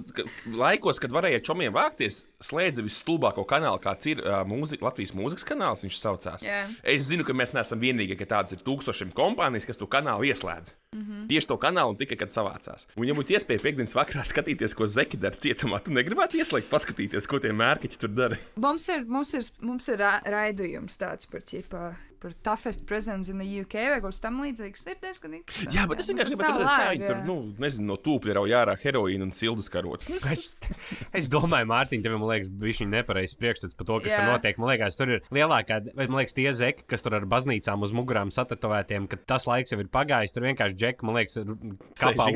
laikos, kad varēja ar čomiem vākties, slēdza visstulbāko kanālu, kāds ir uh, mūzi Latvijas mūzikas kanāls. Viņš saucās. Jā. Es zinu, ka mēs neesam vienīgie, ka tādas ir tūkstošiem kompānijas, kas to kanālu ieslēdz. Mm. -hmm. Tieši to kanālu un tikai kad savācās. Un, ja būtu iespēja piekdienas vakarā skatīties, ko Zeki dara cietumā, tu negribētu ieslēgt, paskatīties, ko tie mērķi tur dara. Mums ir, mums ir, mums ir ra- raidījums tāds par ķipā. Par toughest presence in the UK vai kaut kas tam līdzīgs. Ir diezgan interesanti. Jā, bet es vienkārši Tas gribēju redzēt, kā viņi tur, nu, nezinu, no tūpļa rauj ārā heroīnu un sildus karotes. Nu, es- Es, domāju, Mārtiņ, tev man liekas, bija šī nepareizs priekšstats par to, kas Jā. tur notiek. Man liekas, tur ir lielākā, vai man liekas, tie zeki, kas tur ar baznīcām uz mugurām satatovētiem, ka tas laiks jau ir pagājis. Tur vienkārši džeki, man liekas, kapā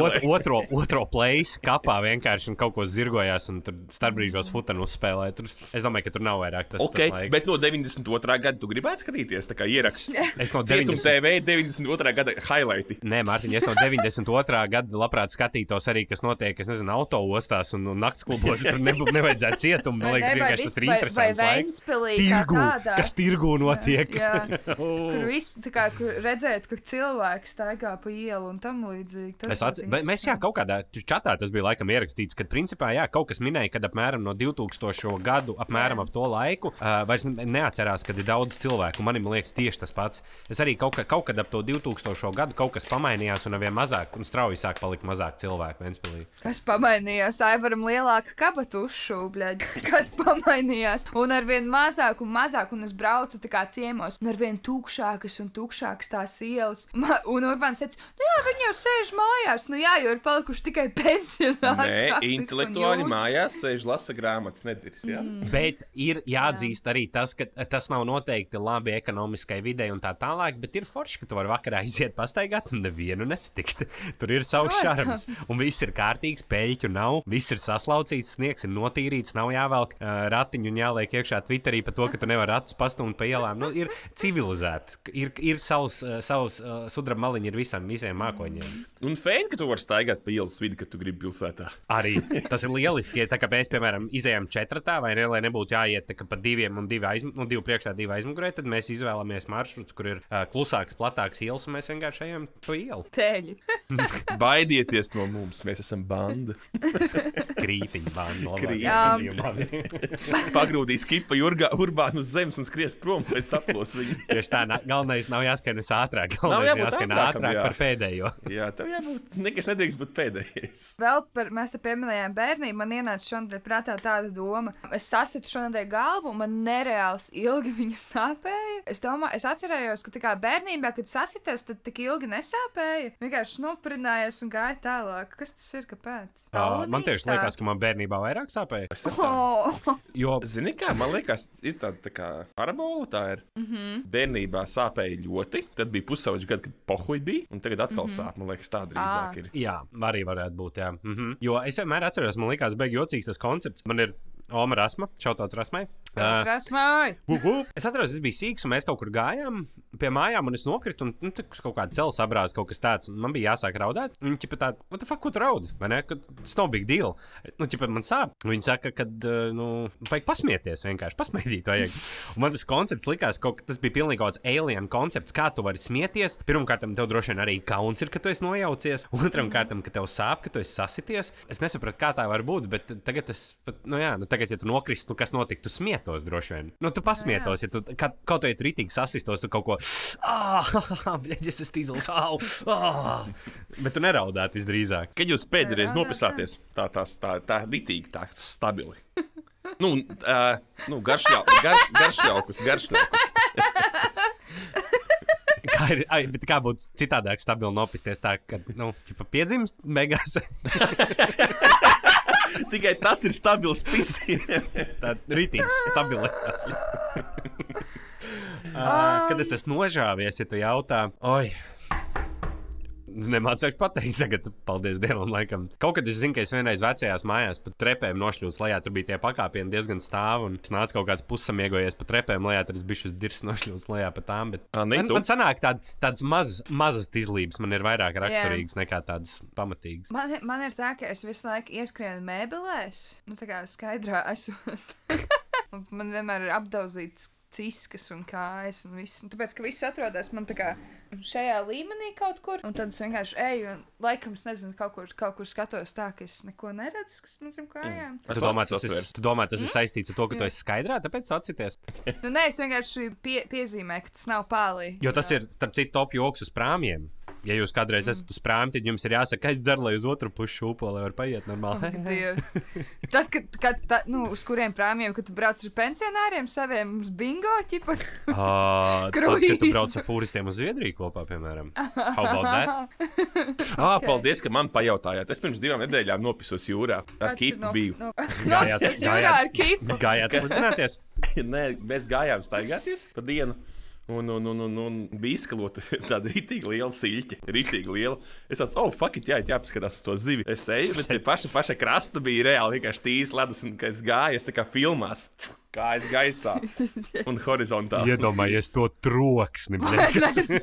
ot, otro, otro place kapā vienkārši un kaut ko zirgojās un tur starpbrīžos futenu uzspēlē. Tur, es domāju, ka tur nav vairāk tas, Ok, tas laiks. bet no 92. gada tu gribētu skatīties, kā ieraksts. Es no Cietuma 90. TV 92. gada highlighti. Nē, Mārtiņ, es no 92. gada labprāt skatītos arī, kas notiek, es nezinu, autoostās un, un naktas klubos. Tur nebūtu nevajadzētu cietumu. Man liekas, vienkārši tas ir vis- vai- interesants. vai laiks. Ventspilī kā Tirgu, tādā? kas tirgu notiek. Jā, kur, vis, kā, kur redzēt, ka cilvēks staigā pa ielu un tam līdzīgi. Tas Es atceros, bet mēs jā, kaut kādā čatā tas bija laikam ierakstīts, ka principā jā, kaut kas minēja, ka apmēram no 2000. gadu, apmēram Jā. ap to laiku, uh, vairs ne- neatcerās, kad ir daudz cilvēku. Man liekas, tieši tas pats. Es arī kaut, ka, kaut kad ap to 2000. gadu kaut kas pamainījās, un arvien mazāk, un strauji sāk palikt mazāk cilvēku Ventspilī. Kas pamainījās? Aivaram lielāka kabatu uzšūbļaļ. Kas pamainījās? Un arvien mazāk un mazāk, un es braucu tā kā ciemos, un arvien tukšākas un tukšākas tās ielas. Ma un Urbāns teica, nu jā, viņi jau sēž mājās, nu jā, jo ir palikuši tikai pensionāri. Nē, intelektuāli jūs- mājās sēž lasa grāmatas, nedirs. Ja? Mm. Bet ir jāatzīst arī tas, ka tas nav noteikti labi ekonomiskai videi un tā tālāk, bet ir forši, ka tu vari vakarā iziet pastaigāt un nevienu nesatikt. Tur ir savs šarms. Un viss ir kārtīgs, peļķu nav, viss ir saslaucīts, sniegs ir notīrīts, nav jāvelk uh, ratiņu un jāliek iekšā Twitterī par to, ka tu nevari ratus pastumt pa ielām. Nu, ir civilizēti, ir, ir savs, uh, savs uh, sudraba maliņi ir visam, visiem mākoņiem. Un fēni, ka tu vari staigāt pa ielas vidi, kad tu gribi pilsētā. Arī tas ir lieliski. ja Tā kā mēs, piemēram, izējām četratā, vai ne, lai nebūtu jāiet tā kā pa diviem un divi, aizm nu, divi priekšā, divi aizmugurē, tad mēs izvēlamies maršruts, kur ir uh, klusāks, platāks ielas, un mēs vienkārši ejam pa ielu. Teļi. Baidieties no mums, mēs esam banda. Krītiņa bāna. Krītiņa. Pagrūdīs kipa jurgā, urbānu uz zemes un skries prom pēc saplos viņu. Tieši tā, na- galvenais nav jāskan es ātrāk, Nav galvenais jābūt jāskan ātrākam, ātrāk jā. par pēdējo. Jā, tev jābūt, nekas nedrīkst būt pēdējais. Vēl par mēs te pieminējām bērnību. Man ienāca šodien prātā tāda doma. Es sasitu šodien galvu, man nereāls ilgi viņa sāpēja. Es domāju, es atcerējos, ka kā bērnībā, kad sasities, tad tik ilgi nesāpēja. Vienkārši noprinājies un gāja tālāk. Kas tas ir? Kāpēc? Uh, man tieši liekas, ka man bērnībā vairāk sāpēja. Oh, Jo Zini, kā man liekas, ir tāda tā kā parabola. Tā ir. Mm Mhm. -hmm. Bērnībā sāpēja ļoti, tad bija pusauģis gadi, kad pohuļ bija, un tagad atkal mm. -hmm. sāp. Man liekas, tā drīzāk Ā. ir. Jā, arī varētu būt. Jā. Mm -hmm. Jo es vienmēr atceros, man liekas, beigas jocīgs tas koncepts. Man ir Oma Rasma, šautauts Rasmai. Uh. Es atceros, es biju sīgs, un mēs kaut kur gājām pie mājām, un es nokritu, un nu, tur kaut kāda ceļa sabrāzta, kaut kas tāds. un Man bija jāsāk raudāt. Viņa ķipa tā, what the fuck, ko tu raud? Vai ne? Ka Tas nav big deal. Nu, ķipa, man sāp. Viņa saka, ka, nu, vajag pasmieties vienkārši, pasmaidīt vajag. Un man tas koncepts likās, ka tas bija pilnīgi kaut kāds alien koncepts, kā tu vari smieties. Pirmkārt, tev droši vien arī kauns ir, ka tu esi nojaucies. Otram kārtam, ka tev sāp, ka tu esi sasities. Es nesapratu, kā tā var būt, bet tagad tas, nu jā, nu tagad, ja tu nokristu, nu kas notiktu, tu smietos droši vien. Nu, tu pasmietos, ja tu kaut tu rītīgi sasistos, tu kaut ko, ah, bļaģis, es tīzls, au, ah. Bet tu neraudātu visdrīzāk. Kad jūs pēdējais nopisāties, tā tā tā, tā ditīgi, tā stabili. Nu, uh, nu garšļau, garš, garšļaukus, garšļaukus. Kā, ir, ai, bet kā būtu citādāk stabili nopisties tā, ka, nu, piedzimst beigās. Tikai tas ir stabils pisiens. Tā rītīgi stabili. Uh, kad es esmu nožāvies, ja tu jautā, oi. Nemācīšu pateikt, tagad, paldies Dievam, laikam. Kaut kad es zinu, ka es vienreiz vecajās mājās pa trepēm nošļūstu lejā. Tur bija tie pakāpieni diezgan stāvi, un es nācu kaut kāds pusamiegojies pa trepēm lejā. Tad es biju šis dirs nošļūsts lejā pa tām. Bet ne man, man sanāk tād, tādas mazas, mazas izlības, man ir vairāk raksturīgas nekā tādas pamatīgas. Man, man ir tā, ka es visu laiku ieskrienu mēbelēs, nu tā kā skaidrā esot. Un man vienmēr ir apdauzīts ciskas un kājas un viss. Un tāpēc, ka viss atrodas man tā kā šajā līmenī kaut kur, un tad es vienkārši eju un laikam, es nezinu, kaut kur, kaut kur skatos tā, ka es neko neredzu, kas man zem kājām. Tu domā, tas ir, tu domā, tas ir saistīts ar to, ka tu esi skaidrā, tāpēc tu atsities. Nu, nē, es vienkārši pie, piezīmēju, ka tas nav pālī. Jo tas ir, starp citu, top joks uz prāmjiem. Ja jūs kādreiz esat uz prāmja, tad jums ir jāsaka, ka es daru, lai uz otru pusi šūpo, lai var paiet normāli. Dievs. Tad, kad, kad tā, nu, uz kuriem prāmjiem, kad tu brauc ar pensionāriem saviem uz bingo, ķipa, Uh, tad, kad tu brauc ar fūristiem uz Zviedriju kopā, piemēram. How about that? Ah, paldies, ka man pajautājāt. Es pirms divām nedēļām nopisos jūrā. Ar kipu biju. No, Gājāt- no, jūrā ar kipu. Gājāt slidināties? Nē, mēs gājām staigāties pa dienu. Un, un, un, un, un bija izkalota tāda rītīgi liela siļķa. Rītīgi liela. Es tādu, oh, fuck, it, jā, jāpaskatās uz to zivi. Es eju, bet tie paši, paši krasta bija reāli vienkārši tīrs ledus, un es gāju, es tā kā filmās. Kājas gaisā un horizontāli. Iedomājies to troksni.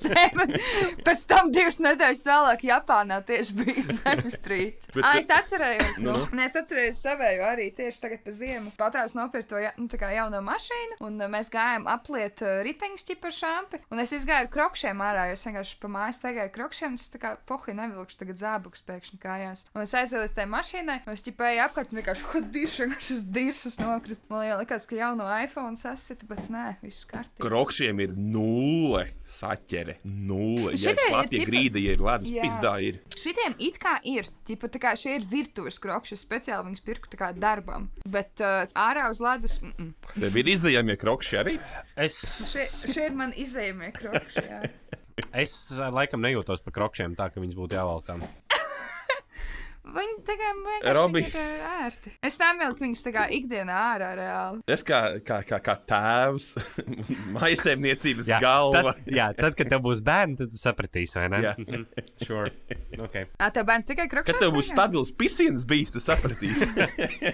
Pēc tam divas nedēļas vēlāk Japānā tieši bija zemestrīce. Bet, Ah, es atcerējos, nu, nu, es atcerējos savēju arī tieši tagad pa ziemu. Patāvs nopirkt to ja, nu, tā kā jauno mašīnu, un uh, mēs gājām apliet uh, riteņus ķipa ar šāpi, un es izgāju ar krokšiem ārā, jo es vienkārši pa mājas tagaju krokšiem, es tā kā pohi nevilkšu tagad zābuks pēkšņi kājās. Un es aizēju līdz tai mašīnai, un es ķipēju apkārt, un vienkārši hudīšu, vienkārši uz dirsus nokrit. Man jau likās, ka jauno iPhone sasita, bet nē, viss kārtībā. Krokšiem ir nulle saķere. Nulle. Ja ir slapja tipa- grīda, ja ir ledus, pizdā ir. Šitiem it kā ir, ķipa, tā kā šie ir virtuves krokši, es speciāli viņus pirku tā kā darbam, bet uh, ārā uz ledus, mm -mm. Tev ir izējami krokši arī. Es, šie, šie ir man izējumie krokši, jā. es uh, laikam nejūtos par krokšiem tā, ka viņas būtu jāvalkā. Viņi tā kā vienkārši Robi. ir uh, ērti. Es nevilku viņus tā kā ikdienā ārā reāli. Es kā, kā, kā, kā tēvs, maisēmniecības Jā, galva. tad, jā, tad, kad tev būs bērni, tad tu sapratīsi, vai ne? Jā. Mhm, sure. Okay. Ā, tev bērns tikai krokšos? Kad tev būs stabils pisiens, bijis, tu sapratīsi.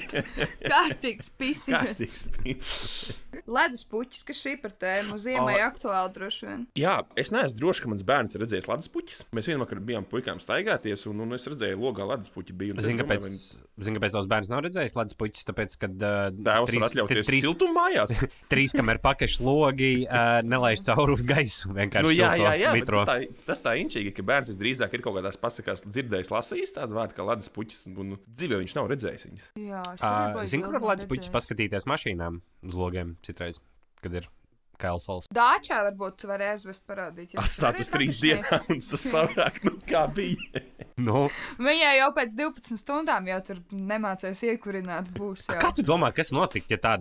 Kārtīgs pisīgs. Kārtīgs pisiens. Ledus puķis, kas šī par tēmu ziemai O. aktuāli droši vien. Jā, es neesmu drošs, ka mans bērns ir redzējis ledus puķis. Mēs vienā vakarā bijām puikām staigāties, un, un es redzēju, logā ledus puķi bija. es Zinu, domāju, kāpēc, zin, kāpēc tavs bērns nav redzējis ledus puķis, tāpēc, ka uh, Tēvs var atļauties trīs, siltumu mājās. trīs kameru pakaļ logi uh, nelaiž cauri gaisu. Vienkārši Nu, jā, jā, jā tas tā, tas tā inčīgi, ka bērns visdrīzāk ir kaut kādās pasakās dzirdējis, lasījis tādu vārdu kā ledus puķis, un nu, dzīvē viņš nav redzējis viņas. Jā, Uh, Zinu, kur var ledus redzēju. paskatīties mašīnām uz logiem citreiz, kad ir kailsals. Dāčā varbūt vari aizvest parādīt. Atstāt uz trīs dienām un tas savāk, nu kā bija. Nu, Viņai jau pēc 12 stundām jau tur nemācīs iekurināt. Būs jau. kā tu domā, kas notiks, ja, tā,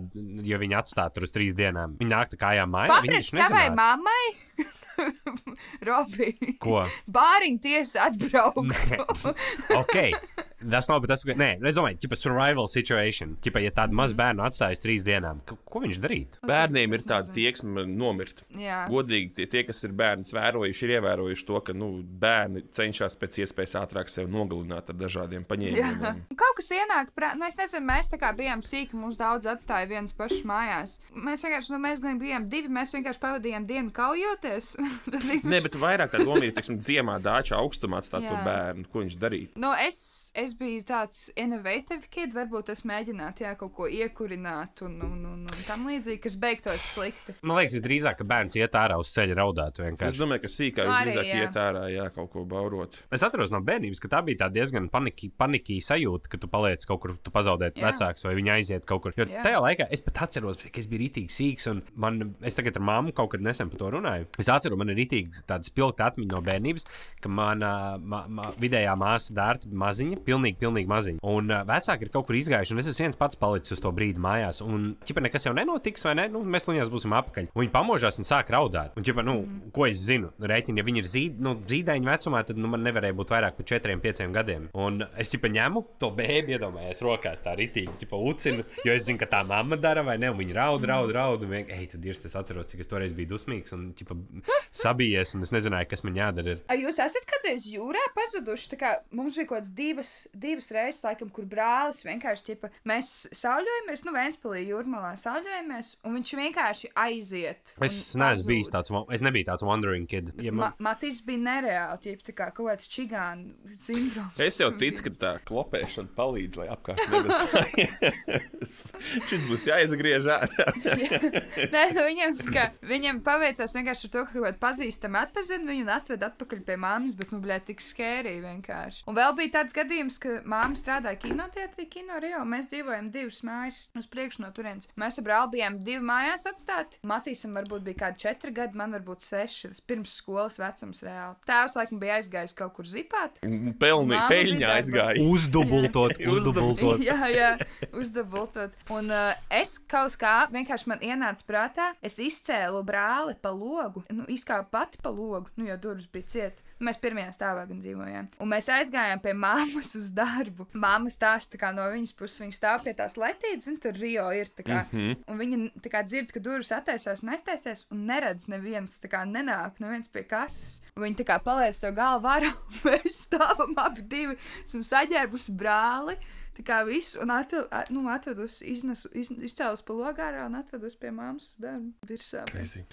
ja viņi atstātu tur uz trīs dienām? Viņi nāk tā kājām mājās. Paprasti savai mammai, Robī. Ko? Bāriņu tiesa atbrauktu. ok. Tas nav tas, ka. Nē, es domāju, ka survival situation. Ķipa, ja tādu Mhm. mazu bērnu atstājas trīs dienām, ko, ko viņš darītu? Bērniem ir tāda tieksme nomirt. Jā. Godīgi, tie, tie, kas ir bērns vērojuši, ir ievērojuši to, ka nu, bērni cenšas pēc iespējas ātrāk sevi nogalināt ar dažādiem paņēmieniem. Kaut kas ienāk, prā... nu, es nezinu, mēs tā kā bijām sīki, mums daudz atstāja viens pašs mājās. Mēs vienkārši, nu, mēs gan bijām divi, mēs vienkārši pavadījām dienu kaujoties. Nē, bet vairāk tā doma ir, teiksim, dziemā dāčā augstumā atstāt to bērnu. Ko viņš darītu? Nu, es, es biju tāds innovatīvs kid, varbūt es mēģinātu jā, kaut ko iekurināt un, un, un, un tam līdzīgi, kas beigtos slikti. Man liekas, visdrīzāk, ka bērns iet ārā uz ceļa raudāt. Es vienkārši. domāju, ka sīkā Nu, viņš arī, drīzāk jā. iet ārā, jā, kaut ko baurot. Es atceros no bērnības, ka tā bija tā diezgan paniki, paniki sajūta, ka tu paliec kaut kur, tu pazaudēji Jā. vecākus vai viņi aiziet kaut kur. Jo Jā. tajā laikā es pat atceros, ka es biju rītīgi sīgs, un man, es tagad ar māmu kaut kad nesen par to runāju. Es atceros, man ir rītīgi tāda spilgta atmiņa no bērnības, ka mana ma, ma, vidējā māsa dārta maziņa, pilnīgi, pilnīgi maziņa. Un uh, vecāki ir kaut kur izgājuši, un es esmu viens pats palicis uz to brīdi mājās. Un, ķipa, nekas jau nenotiks, vai ne? Nu, mēs luņās būsim apakaļ. Un viņi pamožās un sāk raudāt. Un, ķipa, nu, mm. ko es zinu? Rēķini, ja viņi ir zīd, nu, zīdaiņa vecumā, tad nu, man nevarēja būt vairāk par 4, 5 gadiem. Un es ķipa, ņemu to bēbi, iedomājos, rokās tā ritīgi, ķipa, ucinu, jo es zinu, ka tā mamma dara, vai ne? Un viņi raud, raud, raud. Un vienkārši, ej, tu dirzi, es atceros, cik es toreiz biju dusmīgs un ķipa, sabijies, un es nezināju, kas man jādara. Ir. A jūs esat kādreiz jūrā pazuduši? Tā kā mums bija kaut kāds divas, divas reizes, laikam, kur brālis vienkārši, ķipa, mēs sauļojamies, nu, Vēnspilī jūrmalā sauļojamies, un viņš vienkārši aiziet. Es neesmu bijis tāds, es nebiju tāds wandering kid. Ja Ma man, Matīs bija nereāli, ķip, tā kā kaut kāds čigāna sindroms. Es jau ticu, ka tā klopēšana palīdz, lai apkārt nebesājas. Šis būs jāizgriež ārā. Nē, nu, viņam, kā, viņam paveicās vienkārši ar to, ka kaut kāda pazīstama atpazina viņu un atved atpakaļ pie māmas, bet, nu, blē, tik skērī vienkārši. Un vēl bija tāds gadījums, ka māma strādāja kinoteātrī, kino Rio, mēs dzīvojam divas mājas uz priekšu no turienes. Mēs ar brāli bijām divi mājās atstāti. Matīsam varbūt bija kādi četri gadi, man varbūt seši, tas pirms skolas vecums reāli. Tēvs laikam bija aizgājis kaut kur zipāt. Pelni, peļņā aizgāja. uzdubultot, uzdubultot. jā, jā, uzdabultot. Un uh, es kaut kā vienkārši man ienāca prātā, es izcēlu brāli pa logu, nu, izkāpu pati pa logu, nu, jo durvis bija cieta. Mēs pirmajā stāvā gan dzīvojām. Un mēs aizgājām pie māmas uz darbu. Māma stāsta, kā no viņas puses viņa stāv pie tās letītes, un tur Rio ir. Kā, mm -hmm. Un viņa kā dzird, ka durvis attaisās un aiztaisās, un neredz neviens, tā kā nenāk neviens pie kases. Viņa tā kā paliec to galvu ārā, un mēs stāvam abi divi, esam saģērbusi brāli. Tā kā viss, un atve, nu, atvedusi, iznesu, iz, izcēlus pa logārā un atvedusi pie māmas uz darbu. Dirsā.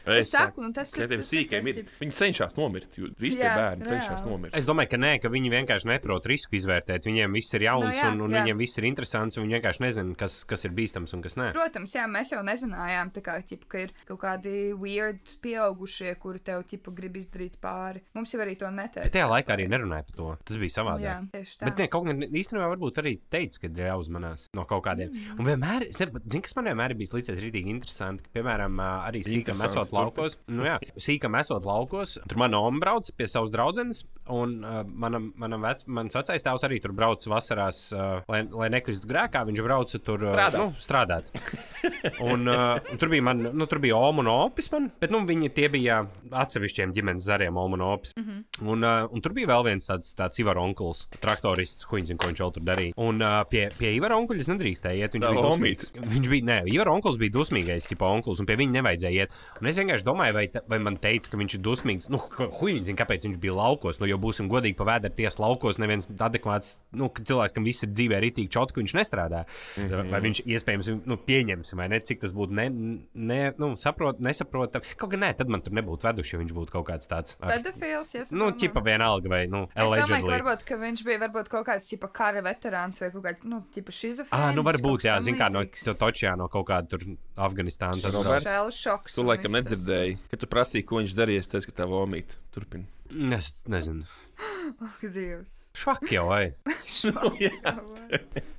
Es saku, un tas ir- tas ir sīkiem ir. tas Viņi cenšas nomirt. jo Visi tie Jā, bērni cenšas reāli. nomirt. Es domāju, ka nē, ka viņi vienkārši neprot risku izvērtēt. Viņiem viss ir jauns, Nu jā, un, un jā. viņiem viss ir interesants, un viņi vienkārši nezina, kas, kas ir bīstams un kas nē. Protams, jā, mēs jau nezinājām, tā kā, ķipa, ka ir kaut kādi weird pieaugušie, kuri tev ķipa, grib izdarīt pāri. Mums jau arī to neteica. Tajā laikā arī nerunāja par to. Tas bija savādāk. Jā, tieši tā. Bet ne, kaut gan īstenībā varbūt arī teica, ka ir jāuzmanās no kaut kādiem. Mm. Un vienmēr, zini, kas man vienmēr bijis līdzies rītīgi interesanti, ka, piemēram, arī sīkam esot laukos. Nu, jā, sīkam esot laukos, tur mana oma brauc pie savas draudzenes, un uh, manam, manam vec, mans vecais tēvs arī tur brauc vasarās, uh, lai, lai nekristu grēkā, viņš brauca tur uh, Strādāt. Nu, strādāt. Un, uh, un tur bija, man, nu, tur bija Oma un Opis, man, bet nu, viņi tie bija atsevišķiem ģimenes zariem, Oma un Opis. Mm -hmm. un, uh, un tur bija vēl viens tāds, tāds Ivar onkulis, traktorists, ko viņš, ko viņš vēl tur darīja. Un uh, pie, pie Ivar onkuļa es nedrīkstēju iet. Viņš Tā bija dusmīgs. Viņš bija, nē, Ivar onkulis bija dusmīgais, tipa onkulis, un pie viņa nevajadzēja iet. Un es vienkārši domāju, vai, ta- vai man teica, ka viņš ir dusmīgs. Nu, zina, kāpēc viņš bija laukos. Nu, jo būsim godīgi pavēdēt ties laukos, neviens adekvāts nu, cilvēks, kam viss ir dzīvē rītīgi čotku, viņš nestrādā. Mm -hmm. Vai viņš iespējams nu, pieņems, vai ne, cik tas būtu ne, ne, nu, saprot, nesaprotam. Kaut gan nē, tad man tur nebūtu veduši, ja viņš būtu kaut kāds tāds. ar- Pedofils, ja tu Nu, ķipa vienalga, vai, nu, Es domāju, ka varbūt ka viņš bija varbūt kaut kāds tipa kara veterāns vai kaut kāds, nu, tipa šizofrēns. Ah, nu varbūt, jā, zin kā no to Točijā, no kaut kāda tur Afganistānas. No atbrauc. vērts. Šēlu šoks. Tu laikam tas. nedzirdēji, kad tu prasīji, ko viņš darīja. Teicu, ka tā vomīt. Turpini. Es nezinu. Ak, Dievs. Švak jau, vai?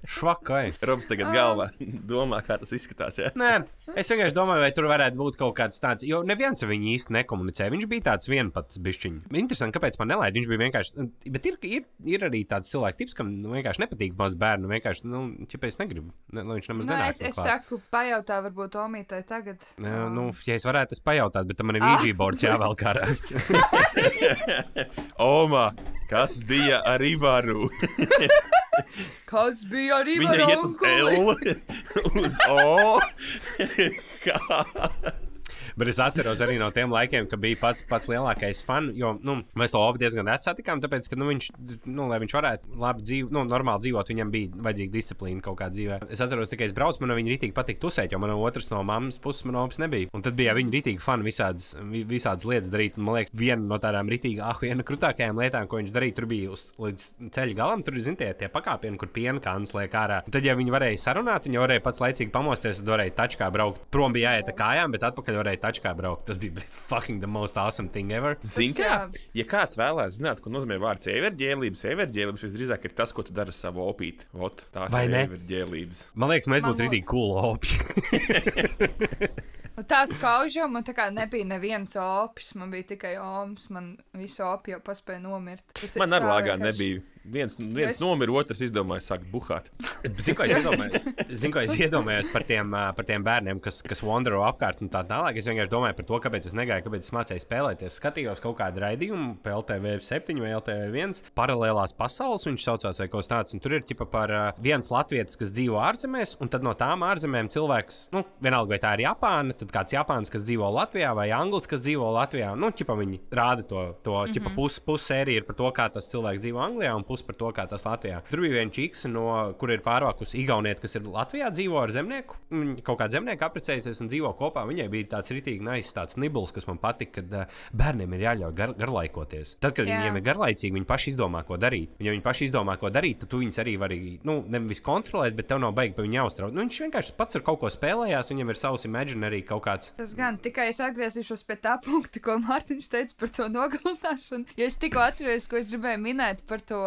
Švak, vai? Robs tagad galvā domā, kā tas izskatās. Ja? Nē, es vienkārši domāju, vai tur varētu būt kaut kāds tāds, jo neviens ar viņu īsti nekomunicē. Viņš bija tāds vienpats bišķiņš. Interesanti, kāpēc man nelaid. Viņš bija vienkārši, bet ir, ir, ir arī tāds cilvēks, tips, kam nu, vienkārši nepatīk maz bērnu. Vienkārši, nu, ķipa, es negribu, ne, lai viņš nemaz Nē, nenāk. es, es saku, pajautā varbūt Omītai tagad. Jā, nu, ja es varētu, es pajautāt, bet tam man ir Vīģija bords jāvēl kārā. Omā, kas bija ar Ivaru? Kas bija arī Viņa iet uz L, uz O. Kā? Bet es atceros arī no tiem laikiem, ka bija pats, pats lielākais fans. Jo nu, mēs to abi diezgan reti satikām, tāpēc, ka nu, viņš, nu, lai viņš varētu labi dzīvot, nu, normāli dzīvot, viņam bija vajadzīga disciplīna kaut kādā dzīvē. Es atceros, tikai es braucu, man viņa rītīgi patika tusēt, jo man no otras no mammas puses man opis nebija. Un tad bija viņa rītīgi fani visādas, vi- visādas lietas darīt. Un, man liekas, viena no tādām rītīgi, ah, viena krutākajām lietām, ko viņš darīja, tur bija uz līdz ceļa galam. Tur ir, zināmie, tie pakāpieni, kur piena kāns liek ārā. Un tad, ja viņi varēja sarunāt, viņi varēja pats laicīgi pamosties, tad varēja tačkā braukt. Prom bija jāiet ar kājām, bet atpakaļ varēja tačkā braukt. Tas bija fucking the most awesome thing ever. Zini, Tas, kā? Ja kāds vēlās zināt, ko nozīmē vārds everģēlības, everģēlības visdrīzāk ir tas, ko tu dari ar savu opīti. Ot, tās Vai ir ne? everģēlības. Man liekas, mēs Man būtu rītīgi cool. Un tā skauža, man tā kā nebija neviens opis, man bija tikai oms, man visu opi jau paspēja nomirt. Bet Man arī tā lāgā vienkārši- nebija. Viens, viens es- nomira, otrs izdomāja sākt buhāt. Zinu, ko es iedomājos. Zinu, ko es iedomājos par tiem, par tiem bērniem, kas, kas wandero apkārt un tā tālāk. Es vienkārši domāju par to, kāpēc es negāju, kāpēc es mācīju spēlēt. Es skatījos kaut kādu raidījumu, PLTV 7 vai LTV 1, paralēlās pasaules, viņš saucās vai kaut kas tāds. un Tur ir tipa par uh, viens latvietis, kas dzīvo ārzemēs, un tad no tām ārzemēm cilvēks, nu, vienalga vai tā ir Japāna, tad kāds Japāns, kas dzīvo Latvijā, vai Anglis, kas dzīvo Latvijā. Nu, ķipa, viņi rāda to, to mm -hmm. pusi pus sēriju ir par to, kā tas cilvēks dzīvo Anglijā, un pusi par to, kā tas Latvijā. Tur bija viens čiks, no, kur ir pārvākusi Igaunieta, kas ir Latvijā, dzīvo ar zemnieku. Viņa kaut kāda zemnieka apprecējusies un dzīvo kopā. Viņai bija tāds rītīgi nais, tāds nibls, kas man patika, kad uh, bērniem ir jāļauj gar, garlaikoties. Tad, kad Jā. viņiem ir garlaicīgi, viņi paši izdomā, ko darīt. Ja viņi paši izdomā, ko darīt, tad tu viņus arī vari, nu, nevis kontrolēt, bet tev nav baigi par viņu jāuztrauc. Nu, viņš vienkārši pats ar kaut ko spēlējās, viņam ir savs imaginary kaut kāds. Tas gan tikai es atgriezīšos pie tā punkta, ko Mārtiņš teica par to nogalināšanu. Jo es tikko atceros, ko es gribēju minēt par to,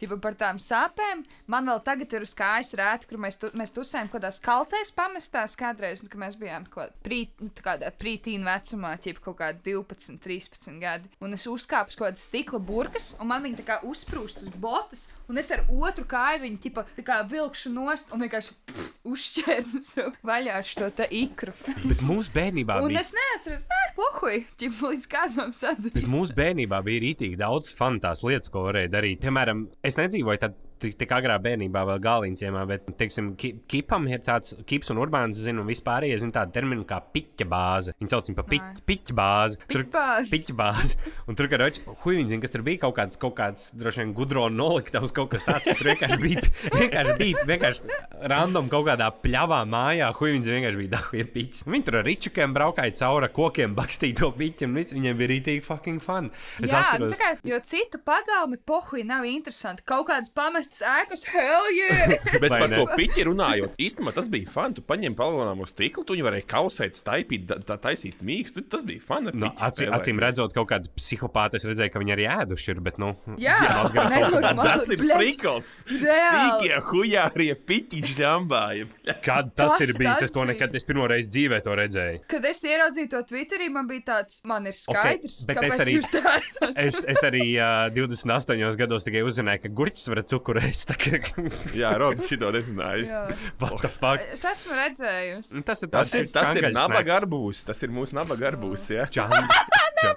tipa, par tām sāpēm. Man vēl tagad ir uz kājas rēta, kur mēs, tu, mēs tusējām kaut kādās kaltēs pamestās kādreiz, nu, kad mēs bijām kaut prīt, nu, kādā prītīna vecumā, ķip kaut kādi 12, 13 gadi. Un es uzkāpu uz kaut kādas stikla burkas, un man viņa tā kā uzsprūst uz botas, un es ar otru kāju viņu, tipa, tā kā vilkšu nost un vienkārši pff, uzšķērnu sev vaļā šo te ikru. Bet mūsu bērnībā Un bija. es neatceros, ah, pohuj, ķip, līdz man sadzīs. Bet mūsu bērnībā bija rītīgi daudz fantās lietas, ko varēja darīt. Piemēram, es nedzīvoju tad. Tik, tik agrā bērnībā, vēl galīņciemā, bet, teiksim, ki, kipam ir tāds, kips un urbāns, zinu, un vispārējie zina tādu terminu kā piķa bāze. Viņi sauc viņu par piķ, piķa bāzi. Piķbāze. Piķa bāze. Un tur, kad roči, hui, viņi zina, kas tur bija kaut kāds, kaut kāds, droši vien, gudrona noliktavs, kaut kas tāds, kas tur vienkārši bija, vienkārši bija, vienkārši random kaut kādā pļavā mājā, hui, viņi vienkārši bija dahu ir piķis. Viņi tur ar ričukiem braukāja cauri kokiem, bakstīja to piķi, un viss viņiem bija rītīgi fucking fun. Es Jā, atceros- nu, tā kā, jo citu pagalmi pohuj nav interesanti. Kaut kādas pamestas ēkas, hell yeah! Bet Vai par ne? to piķi runājot, īstenībā tas bija fun. Tu paņem palonām uz stikla, tu viņu varēji kausēt, staipīt, tā, taisīt mīkstu. Tas bija Nu, piķi acīm, acīm redzot, kaut kāda psihopāta, es redzēju, ka viņi arī ēduši ir. Bet, nu, Jā, atgriezt- nenormāli, Tas ir. Reāli. Sīkie hujārie piķi žambāja. Kad tas Kas ir bijis? tas Es to nekad, es pirmo reizi dzīvē to redzēju. Kad es ieraudzīju to Twitterī, man bija tāds, man ir skaidrs, bet es kāpēc arī- jūs tā esat. Es, es arī uh, 28 gados tikai uzzināju, ka gurķis var cukurēst. Tā kā- Jā, Robs, šito nezināju. Jā. What the fuck? Es esmu redzējusi. Tas ir Tas ir, tas ir čangaļs naba snacks. garbūs. Tas ir mūsu naba garbūs. Ja? Čang- ča-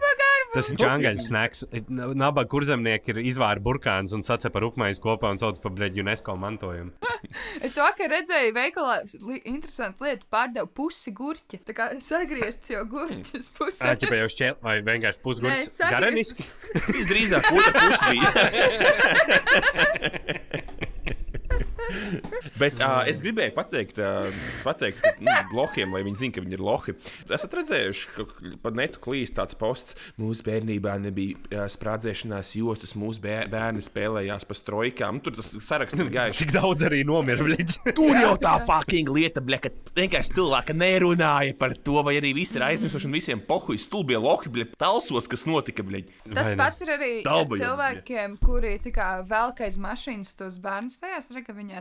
Tas ir čangaļs snacks. Nabaga kurzemnieki ir izvāri burkāns un sacep ar upmaiņas kopā un sauc par bleģu UNESCO mantojumu. Es vakar redzēju, veikalā li interesanti lieta pārdeva pusi gurķa. Tā kā sagriezts jau gurķis pusē. Tā jau šķiet, vai vienkārši pusgurķis. Garaniski. Visdrīzāk otra puse bija. Bet uh, es gribēju pateikt, uh, pateikt nu, lohiem, lai viņi zinātu, ka viņi ir lohi. Esat redzējuši, ka pa netu klīst tāds posts. Mūsu bērnībā nebija uh, sprādzēšanās jostas, mūsu bēr bērni spēlējās pa strojkām. Nu, tur tas saraksts ir gājis. Cik daudz arī nomira. Tur jau tā fucking lieta, bļa, ka vienkārši cilvēki nerunāja par to, vai arī viss ir aizmirsuši un visiem pohuļi stulbie lohi, bļa, talsos, kas notika, bļa. Tas pats ir arī Dalba jau cilvēkiem, kuri tā kā velk aiz mašīnas tos bērnus tajās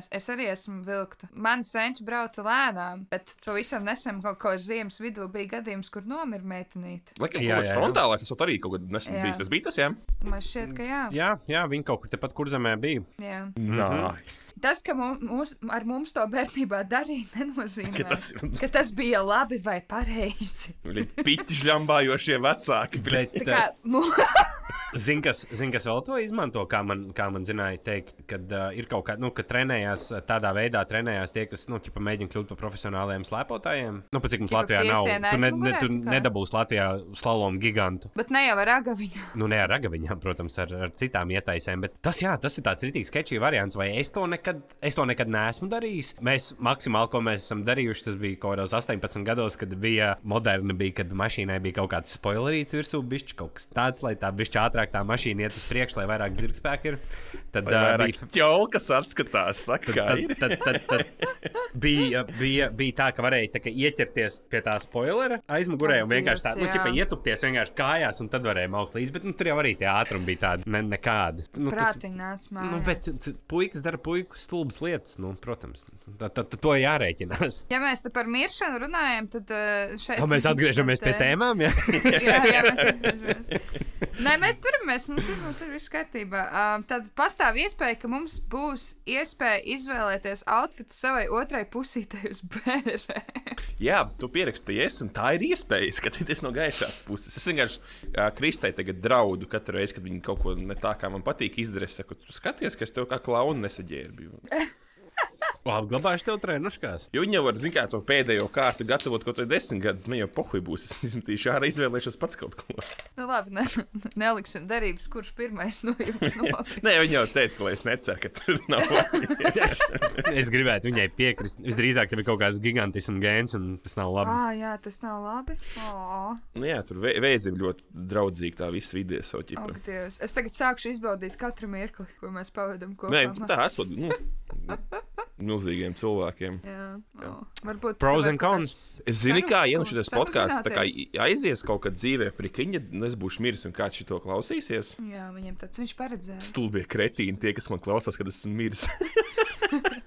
ragaviņās. Es arī esmu vilkta. Man senčs brauca lēnām, bet pavisam nesen kaut ko ziemas vidū bija gadījums, kur nomira meitenīte. Laikam, Jā, jā, jā. frontālais, tas arī kaut kad nesen bijis. Tas bija tas, jā? Man šķiet, ka jā. Jā, jā, viņi kaut kur tepat kurzemē bija. jā. Nā. Tas, ka mums, ar mums to bērnībā darīja, nenozīmē, Ka tas- ka tas bija labi vai pareizi. Piķi žambājošie vecāki. Tā kā, mu... Zini, kas, zin, kas vēl to izmanto, kā man, kā man zināja teikt, kad uh, ir kaut kāda, nu, ka trenējās tādā veidā, trenējās tie, kas, nu, ķipa, mēģina kļūt par profesionāliem slēpotājiem. Nu, pat cik mums Ķipa Latvijā nav, tu, ne, ne, tu nedabūsi Latvijā slalomu gigantu. Bet ne jau ar ragaviņu. Nu, ne ar ragaviņām, protams, ar, ar citām ietaisēm, bet tas, jā, tas ir tāds rītīgs sketčī variants, vai es to nekad, es to nekad neesmu darījis. Mēs maksimāli, ko mēs esam darījuši, tas bija kaut kādos 18 gados, kad bija moderni, bija, kad mašīnai bija kaut kāds spoilerīts virsū, bišķi kaut kas tāds, lai tā bišķi ātrāk tā mašīna iet uz priekšu, lai vairāk zirgspēku ir. Tad uh, bija ķolkas atskatās, saka, kā Tad, ir. tad, tad, tad bija, bija, bija tā, ka varēja tā, ka ieķerties pie tā spoilera aizmugurē un vienkārši tā, nu, ķipa, ietupties vienkārši kājās, un tad varēja maukt līdzi. Bet nu, tur jau arī tie ātrumi bija tādi ne, nekādi. Nu, tas- Prātiņ nāc mājās. Nu, bet puikas dara puiku stulbas lietas, nu, protams. Tad, to jārēķinās. Ja mēs par miršanu runājam, tad uh, šeit Tā mēs atgriežamies pie tēmām. Ja? jā, jā, mēs atgriežamies. Nē, mēs turamies, mums ir, mums ir viss kārtībā. Um, tad pastāv iespēja, ka mums būs iespēja izvēlēties outfitu savai otrai pusītei uz bērē. Jā, tu pierakstījies, un tā ir iespēja skatīties no gaišās puses. Es vienkārši uh, Kristai tagad draudu katru reizi, kad viņa kaut ko ne tā kā man patīk izdarīt. Es saku, tu skaties, ka es tev kā klaunu nesaģērbju. Apglabājuši tev treniškās. Jo viņi jau var, zināt, kā to pēdējo kārtu gatavot kaut kādā desmit gadus. Man jau pohuļ būs. Es izmetīšu ārā, izvēlēšos pats kaut ko. Nu, labi, ne, neliksim derības, kurš pirmais no jums nopirks. Nē, viņi jau teica, lai es neceru, ka tur nav. Es, es gribētu viņai piekrist. Visdrīzāk, tev ir kaut kāds gigantisms gēns, un tas nav labi. Ah, jā, tas nav labi. Oh, Nu Jā, tur vē- vēzi ir ļoti draudzīgi tā visa vide savu ķipu. Dievs. Es tagad sākšu izbaudīt katru mirkli, ko mēs pavadām kopā. Nē, tā esot. Nu, milzīgiem cilvēkiem. Jā, oh. varbūt. Pros kaut cons. Es zinu, kā, ja nu šis podkāsts aizies kaut kad dzīvē, prikiņa, es būšu miris un kāds šito klausīsies. Jā, viņam tāds viņš paredzēja. Stulbie kretīni, tie, kas man klausās, kad esmu miris.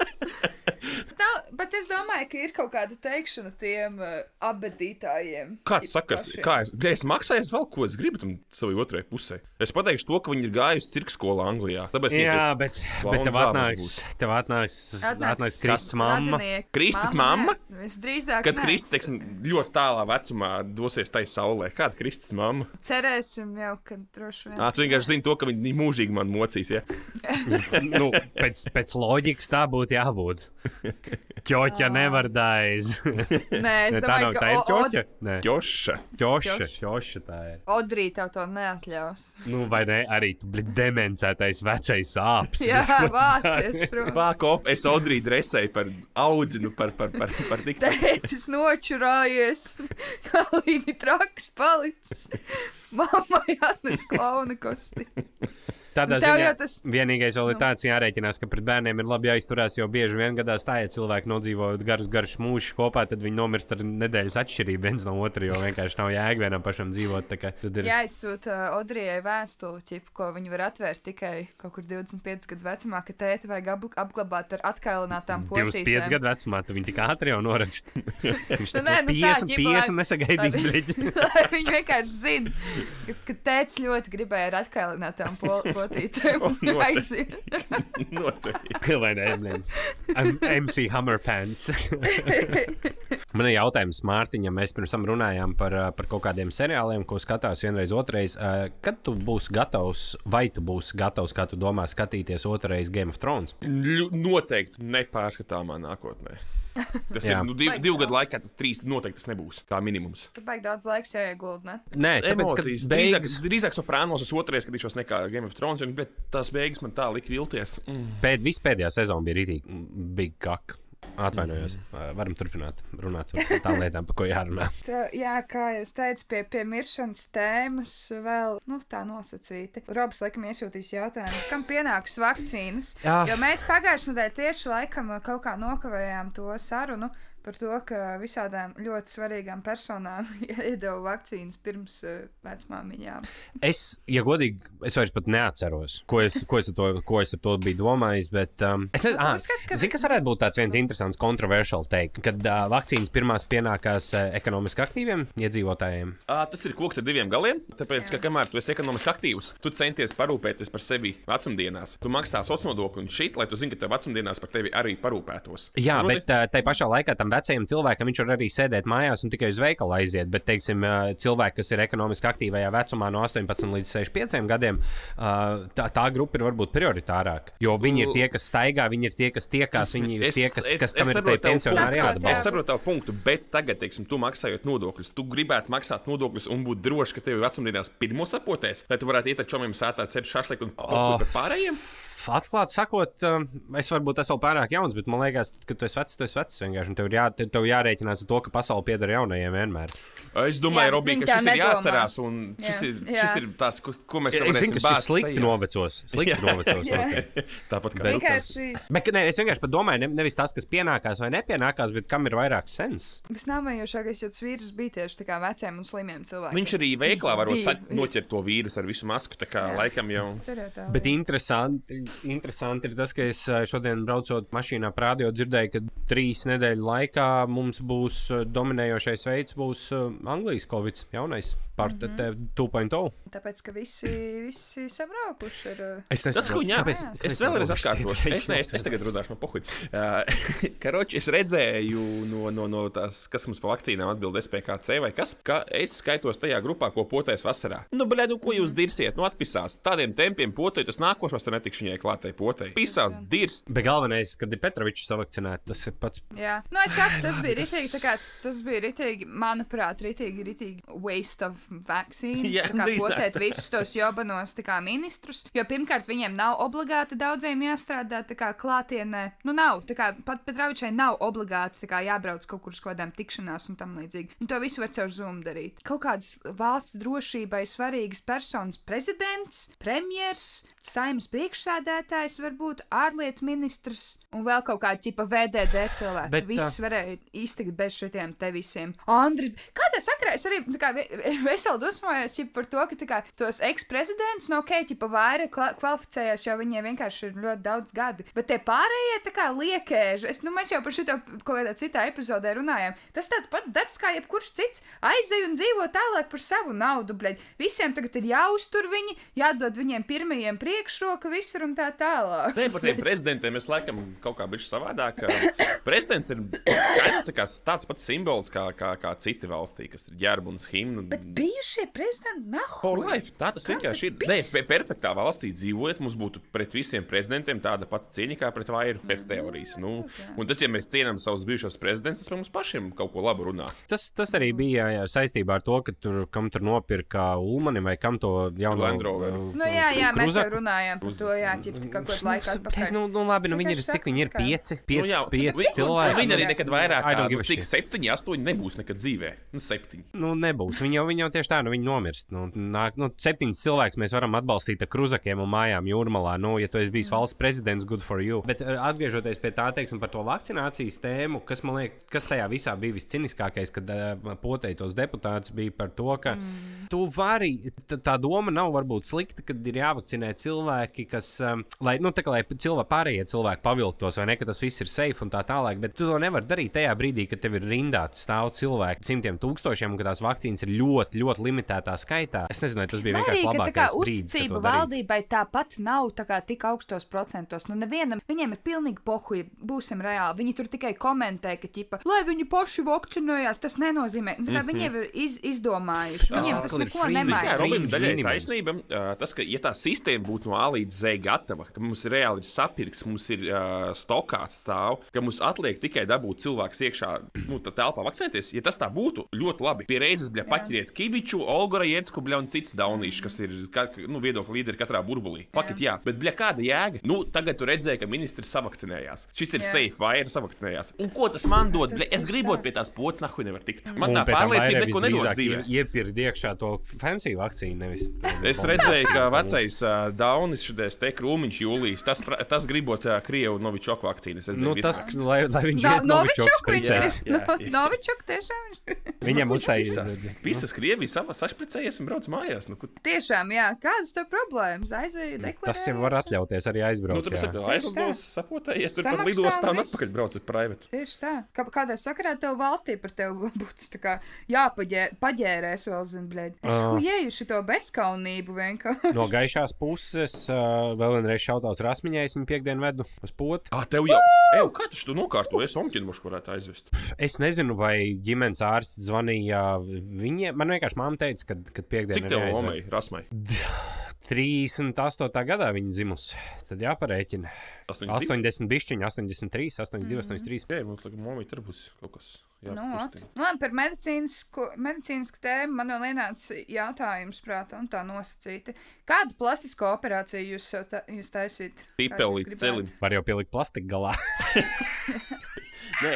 Bet es domāju, ka ir kaut kāda teikšana tiem uh, abadītājiem. Kāds saka, kā es, ja es maksāju, es vēl ko es gribu tam savai otrajai pusē. Es pateikšu to, ka viņi ir gājuši cirka skolā Anglijā. Tāpēc, ja Jā, bet, bet tev atnāks, tev atnāks, atnāks Kristus mamma. Kristus mamma? Visdrīzāk. Kad. Kristus, teiksim, ļoti tālā vecumā dosies tai saulē, kāda Kristus mamma? Cerēsim jau, ka droši vien. Ā, tu vienkārši zini to, ka viņi mūžīgi man mocīs. Ja? nu, pēc, pēc loģikas tā būtu jābūt. Ķoķa nevar daiz. Nē, es domāju, nav, ka tā ir ķoķa. Nē, ķoša, Ķoša. ķoša tā ir. Odrī tev to neatļaus. Nu, vai ne, arī tu biji demencētais vecais āps. Jā, vācies, protams. Pākop, es Audrī dresēju par audzinu, par, par, par, par tik Tētis nočurājies, kā viņa traks palicis. Mammai atnes klauna kosti. Tādā Tev ziņā tas- vienīgais vēl ir Nu. tāds jārēķinās, ka pret bērniem ir labi jāizturās, jo bieži vien gadās tā, ja cilvēki nodzīvo garus, garus mūžus kopā, tad viņi nomirst ar nedēļas atšķirību viens no otra, jo vienkārši nav jēga vienam pašam dzīvot. tā ir Jāizsūta Odrijai vēstuli, ķip, ko viņi var atvērt tikai kaut kur 25 gadu vecumā, ka tēti vajag apgl- apglabāt ar atkailinātām potītēm. 25 gadu vecumā, tad viņi tik ātri jau norakst. Viņš Nu, nē, nu tā, 50, ģipa, 50 lai- nesagaidīs brīdi. Viņi vienkārši zina, ka, ka tēvs ļoti gribēja ar atkailinātām po potītēm. noteikti. aiziet. noteikti. Vai ne? M- MC Hammer Pants. Man ir jautājums Mārtiņam. Mēs pirms tam runājām par, par kaut kādiem seriāliem, ko skatās vienreiz, otrreiz. Kad tu būsi gatavs, vai tu būsi gatavs, kā tu domā, skatīties otrreiz Game of Thrones? Noteikti nepārskatāmā nākotnē. Tas ir nu, div, divu gadu laikā, tad trīs noteikti tas nebūs. Tā minimums. Tur baigi daudz laiks jāiegulda, ne? Nē, tāpēc, ka Emocijas. Drīzāk, beigas, drīzāk soprānos es otrreiz skatīšos nekā Game of Thrones, bet tās beigas man tā lika vilties. Mm. pēd, vispēdējā sezona bija rītīgi big kaka. Atvainojos. Mm. Varam turpināt runāt par tām lietām, par ko jārunā. Tā, jā, kā jūs teicāt, pie, pie miršanas tēmas vēl nu, tā nosacīti. Robs laikam iesūtīs jautājumu, kam pienāks vakcīnas? Jā. Jo mēs pagājušajā nedēļā tieši laikam kaut kā nokavējām to sarunu par to, ka visādām ļoti svarīgām personām iedeva vakcīnas pirms uh, vecmāmiņām. Es, ja godīgi, es vairs pat neatceros, ko es, ko es, ar, to, ko es ar to biju domājis. Bet, um, es Nu, nezinu, tu ah, ka- kas varētu būt tāds viens interesants, kontroversiāls teikt, kad uh, vakcīnas pirmās pienākās uh, ekonomiski aktīviem iedzīvotājiem. Ā, tas ir koks ar diviem galiem. Tāpēc, ka kamēr tu esi ekonomiski aktīvs, tu centies parūpēties par sevi vecumdienās. Tu maksā sociālo nodokli un šī, lai tu zini, ka tev vecumdienās par tevi arī parūpētos. Jā, Proti, bet uh, tajā pašā laikā tam vecajam cilvēkam viņš var arī sēdēt mājās un tikai uz veikalu aiziet. Bet, teiksim, cilvēki, kas ir ekonomiski aktīvajā vecumā no 18 līdz 65 gadiem, tā, tā grupa ir varbūt prioritārāka. Jo viņi ir tie, kas staigā, viņi ir tie, kas tiekās, viņi ir Es- tie, kas, es- kas es kam ir pensionāri jāatbalsta. Es saprotu tavu punktu, bet tagad, teiksim, tu maksājot nodokļus, tu gribētu maksāt nodokļus un būt drošs, ka tev vecumdienās pirmo sapotēs, lai tu varētu iet ar čomiem sētāt sevi šašliku un Oh. popot par pārējiem. Atklāti sakot, um, es varbūt esmu vēl pārāk jauns, bet man liekas, ka tu esi vecs, tu esi vecs. vienkārši, un Tev ir, jā, te- tev jārēķinās ar to, ka pasaule pieder jaunajiem vienmēr. Es domāju, Robī, ka šis ir nedomā. jāatcerās, un šis, Jā, ir, jā. šis ir tāds, ko, ko mēs tev Es zinu, ka šis slikti novecos. Slikti novecos. Tāpat kā Vienkārši Bet ne, es vienkārši pat domāju, ne, nevis tas, kas pienākās vai nepienākās, bet kam ir vairāk sens. visnāmējošākais, jo tas vīrus bija tieši tā kā veciem un slimiem cilvēkiem. Viņš arī veiklā var Bija, bija. noķert to vīrusu ar visu masku. Tā kā Jā. laikam jau. Jau Bet interesanti, interesanti ir tas, ka es ā, šodien braucot mašīnā prādio dzirdēju, ka trīs nedēļu laikā mums būs ā, dominējošais veids, būs ā, Anglijas Covid jaunais par Mhm. mm -hmm. 2.0. Tāpēc, ka visi, visi sabraukuši ir. uh, Es Tas, ko viņa kāpēc- Es vēlreiz atkārtošu. Es, ne, es, es tagad runāšu, man pohuļ. Uh, Karoči, es redzēju no, no, no tās, kas mums par vakcīnām atbild SPKC vai kas, ka es skaitos tajā grupā, ko potais vasarā. Nu, blēd, nu, ko jūs dirsiet? Nu, atpisās. Tādiem tempiem potai tas nākošos, tad netikšu viņai klātai potai. Pisās, dirst. Bet galvenais, kad ir Petrovičs savakcinēts, tas ir pats. Jā, nu, es saku, tas bija ritīgi. tā kā Tas bija ritīgi, manuprāt, ritīgi, ritīgi waste of vaccines. Jā, tā kā potēt tā. visus tos jobanos tā kā ministrus. Jo pirmkārt, viņiem nav obligāti daudziem jāstrādā tā kā klātienē. Nu, nav. Tā kā pat Petrovičai nav obligāti tā kā jābrauc kaut kur uz kādām tikšanās un tam līdzīgi. Un to visu var caur Zoom darīt. Kaut kādas valsts drošībai svarīgas personas, prezidents, premjers, saimnes priekšsēdētājs, varbūt ārlietu ministrs un vēl kaut kāda tipa VDD cilvēki. Bet, Viss varēja iztikt bez šitiem te visiem. Andri, kā tā sakrā? Es arī tā kā, ve- veseli dusmojos par to, ka kā, tos eksprezidentus no Keita vairāk kvalificējās, jo viņiem vienkārši ir ļoti daudz gadu. Bet tie pārējie tā kā liekēži, es, nu, mēs jau par šo kaut kādā citā epizodē runājām. Tas tāds pats darbs kā jebkurš cits. Aizej un dzīvo tālāk par savu naudu, bļaļ. Visiem tagad ir jāuztur viņi, jādod viņiem pirmajiem priekšroka visur un tā tālāk. Nē, par tiem prezidentiem es laikam kaut kā bijuši savādāk. Prezidents ir tā kā tāds pats simbols kā, kā, kā citi valstī, kas ir ģērbuns, himna. Bet bijušie prezidenti! For life. Tā tas vienkārši ir. Nē, perfektā valstī dzīvojot, mums būtu pret visiem prezidentiem tāda pati cieņa kā pret vairu pēc teorijas. Nu, un tas, ja mēs cienām savus bijušos prezidentus, tas par mums pašiem kaut ko labu runā. Tas, tas arī bija jā, saistībā ar to, ka tur, kam tur nopirka Ulmani vai kam to jaunu Land Rover. Nu, jā, jā, mēs jau runājām par to, jā, ķip, kaut kādu laiku atpakaļ. Nu, nu, labi, nu, viņi ir, Vienkārši cik viņi ir pieci, pieci, jā, pieci vi- cilvēki. Viņi arī nekad vairāk I don't kā give nu, a cik shit. septiņi, astoņi nebūs nekad dzīvē. Nu, septiņi. Nu, nebūs. Viņi jau, viņi jau tieši tā, nu, viņi nomirst. Nu, nāk, nu, septiņus cilvēkus mēs varam atbalstīt ar kruzakiem un mājām jūrmalā. Nu, ja tu esi bijis valsts prezidents, good for you. Bet uh, atgriežoties pie tā, teiksim, par to vakcinācijas tēmu, kas man liekas, kas tajā visā bija visciniskākais, kad uh, poteitos deputāts bija par to, ka mm. tu vari, tā doma nav varbūt slikta, kad ir jāvakcinē cilvēki, kas, um, lai, nu, tā kā lai cilvēki, pārējie cilvēki pavilktos, vai ne, ka tas viss ir safe un tā tālāk, bet tu to nevari darīt tajā brīdī, kad tev ir rindā stāv cilvēki, simtiem tūkstoši tūkstošiem, ka tās vakcīnas ir ļoti, ļoti limitētā skaitā. Es nezinu, tas bija vienkārši Arī, ka tā kā labākais brīdis, kad uzticība valdībai tāpat nav tā kā tik augstos procentos. Nu, nevienam, viņiem ir pilnīgi pohuļi, būsim reāli. Viņi tur tikai komentē, ka, ķipa, lai viņi paši vakcinējās, tas nenozīmē. Nu, tā kā viņi jau ir iz, izdomājuši. Tas Viņiem tas neko nemaina. Robin, Freeze daļai taisnība. Uh, tas, ka, ja tā sistēma būtu no A līdz Z gatava, ka mums ir reāli ir sapirks, mums ir uh, stokāts stāv, ka mums atliek tikai dabūt cilvēks iekšā, nu, tā telpā vakcinēties, ja tas tā būtu, ļoti labi. Pie reizes, bļa, paķeriet Kiviču, Olgora Jēdzku, bļa, un cits daunīši, kas ir, ka, nu, viedokļu līderi katrā burbulī. Pakat, jā, bet, bļa, kāda jēga? Nu, tagad tu redzēji, ka ministrs savakcinējās. Šis ir Jā. safe, vai ir savakcinējās. Un ko tas man dod? Bļa, es gribot pie tās pocis, nahuj nevar tikt. Man tā pārliecība neko nedod dzīvē. ie- Iepirkt iekšā to fancy vakcīnu. Nevis, Es redzēju, ka vecais uh, Daunis šodien te krūmiņš jūlijas. Tas, tas gribot uh, Krievu novičoku vakcīnu. Es redzēju, Nu, tas, lai, lai viņš No- Novičoku Novičoku tiešām. Viņam uztaisīs. Visas, visas Krievijas savā sašpricējies un brauc mājās. Nu, kur- Tiešām, jā. Kādas tev problēmas? Aizēja, deklarēja. Tas jau var atļauties arī nu, aizbraukt. tur jā. saka, aizlidos, sapotējies, tur pat lidostā un atpakaļ brauc ar private. Tieši tā. Kā, kādā sakarā tev valstī par tevi būtu tā kā jāpaģērēs vēl, zin, blēd. Es Ā. hujēju to bezkaunību vienkārši. No gaišās puses, uh, vēl vienreiz šautauts Rasmiņai, es viņu piekdienu vedu uz potu. Ah, tev jau. Eju, kā tu to nokārtoji? Es omķinu, varētu aizvest. Es nezinu, vai ģimenes ārsts zvanīja viņiem. Man vienkārši māte teica, ka, kad piekdienā Cik tev omei, rasmai? 38. gadā viņa dzimusi. Tad jāparēķina. 82. 80, bišķiņa, 83, 82, 83. Jā, mums liekas, momī tur būs kaut kas. Jā, Nu. Nu, labi, par medicīnisku, medicīnisku tēmu man vēl ienāca jautājums prātā un tā nosacīti. Kādu plastisko operāciju jūs, ta, jūs taisīt? Pipeli, celim. Var jau pielikt plastiku galā. Nē,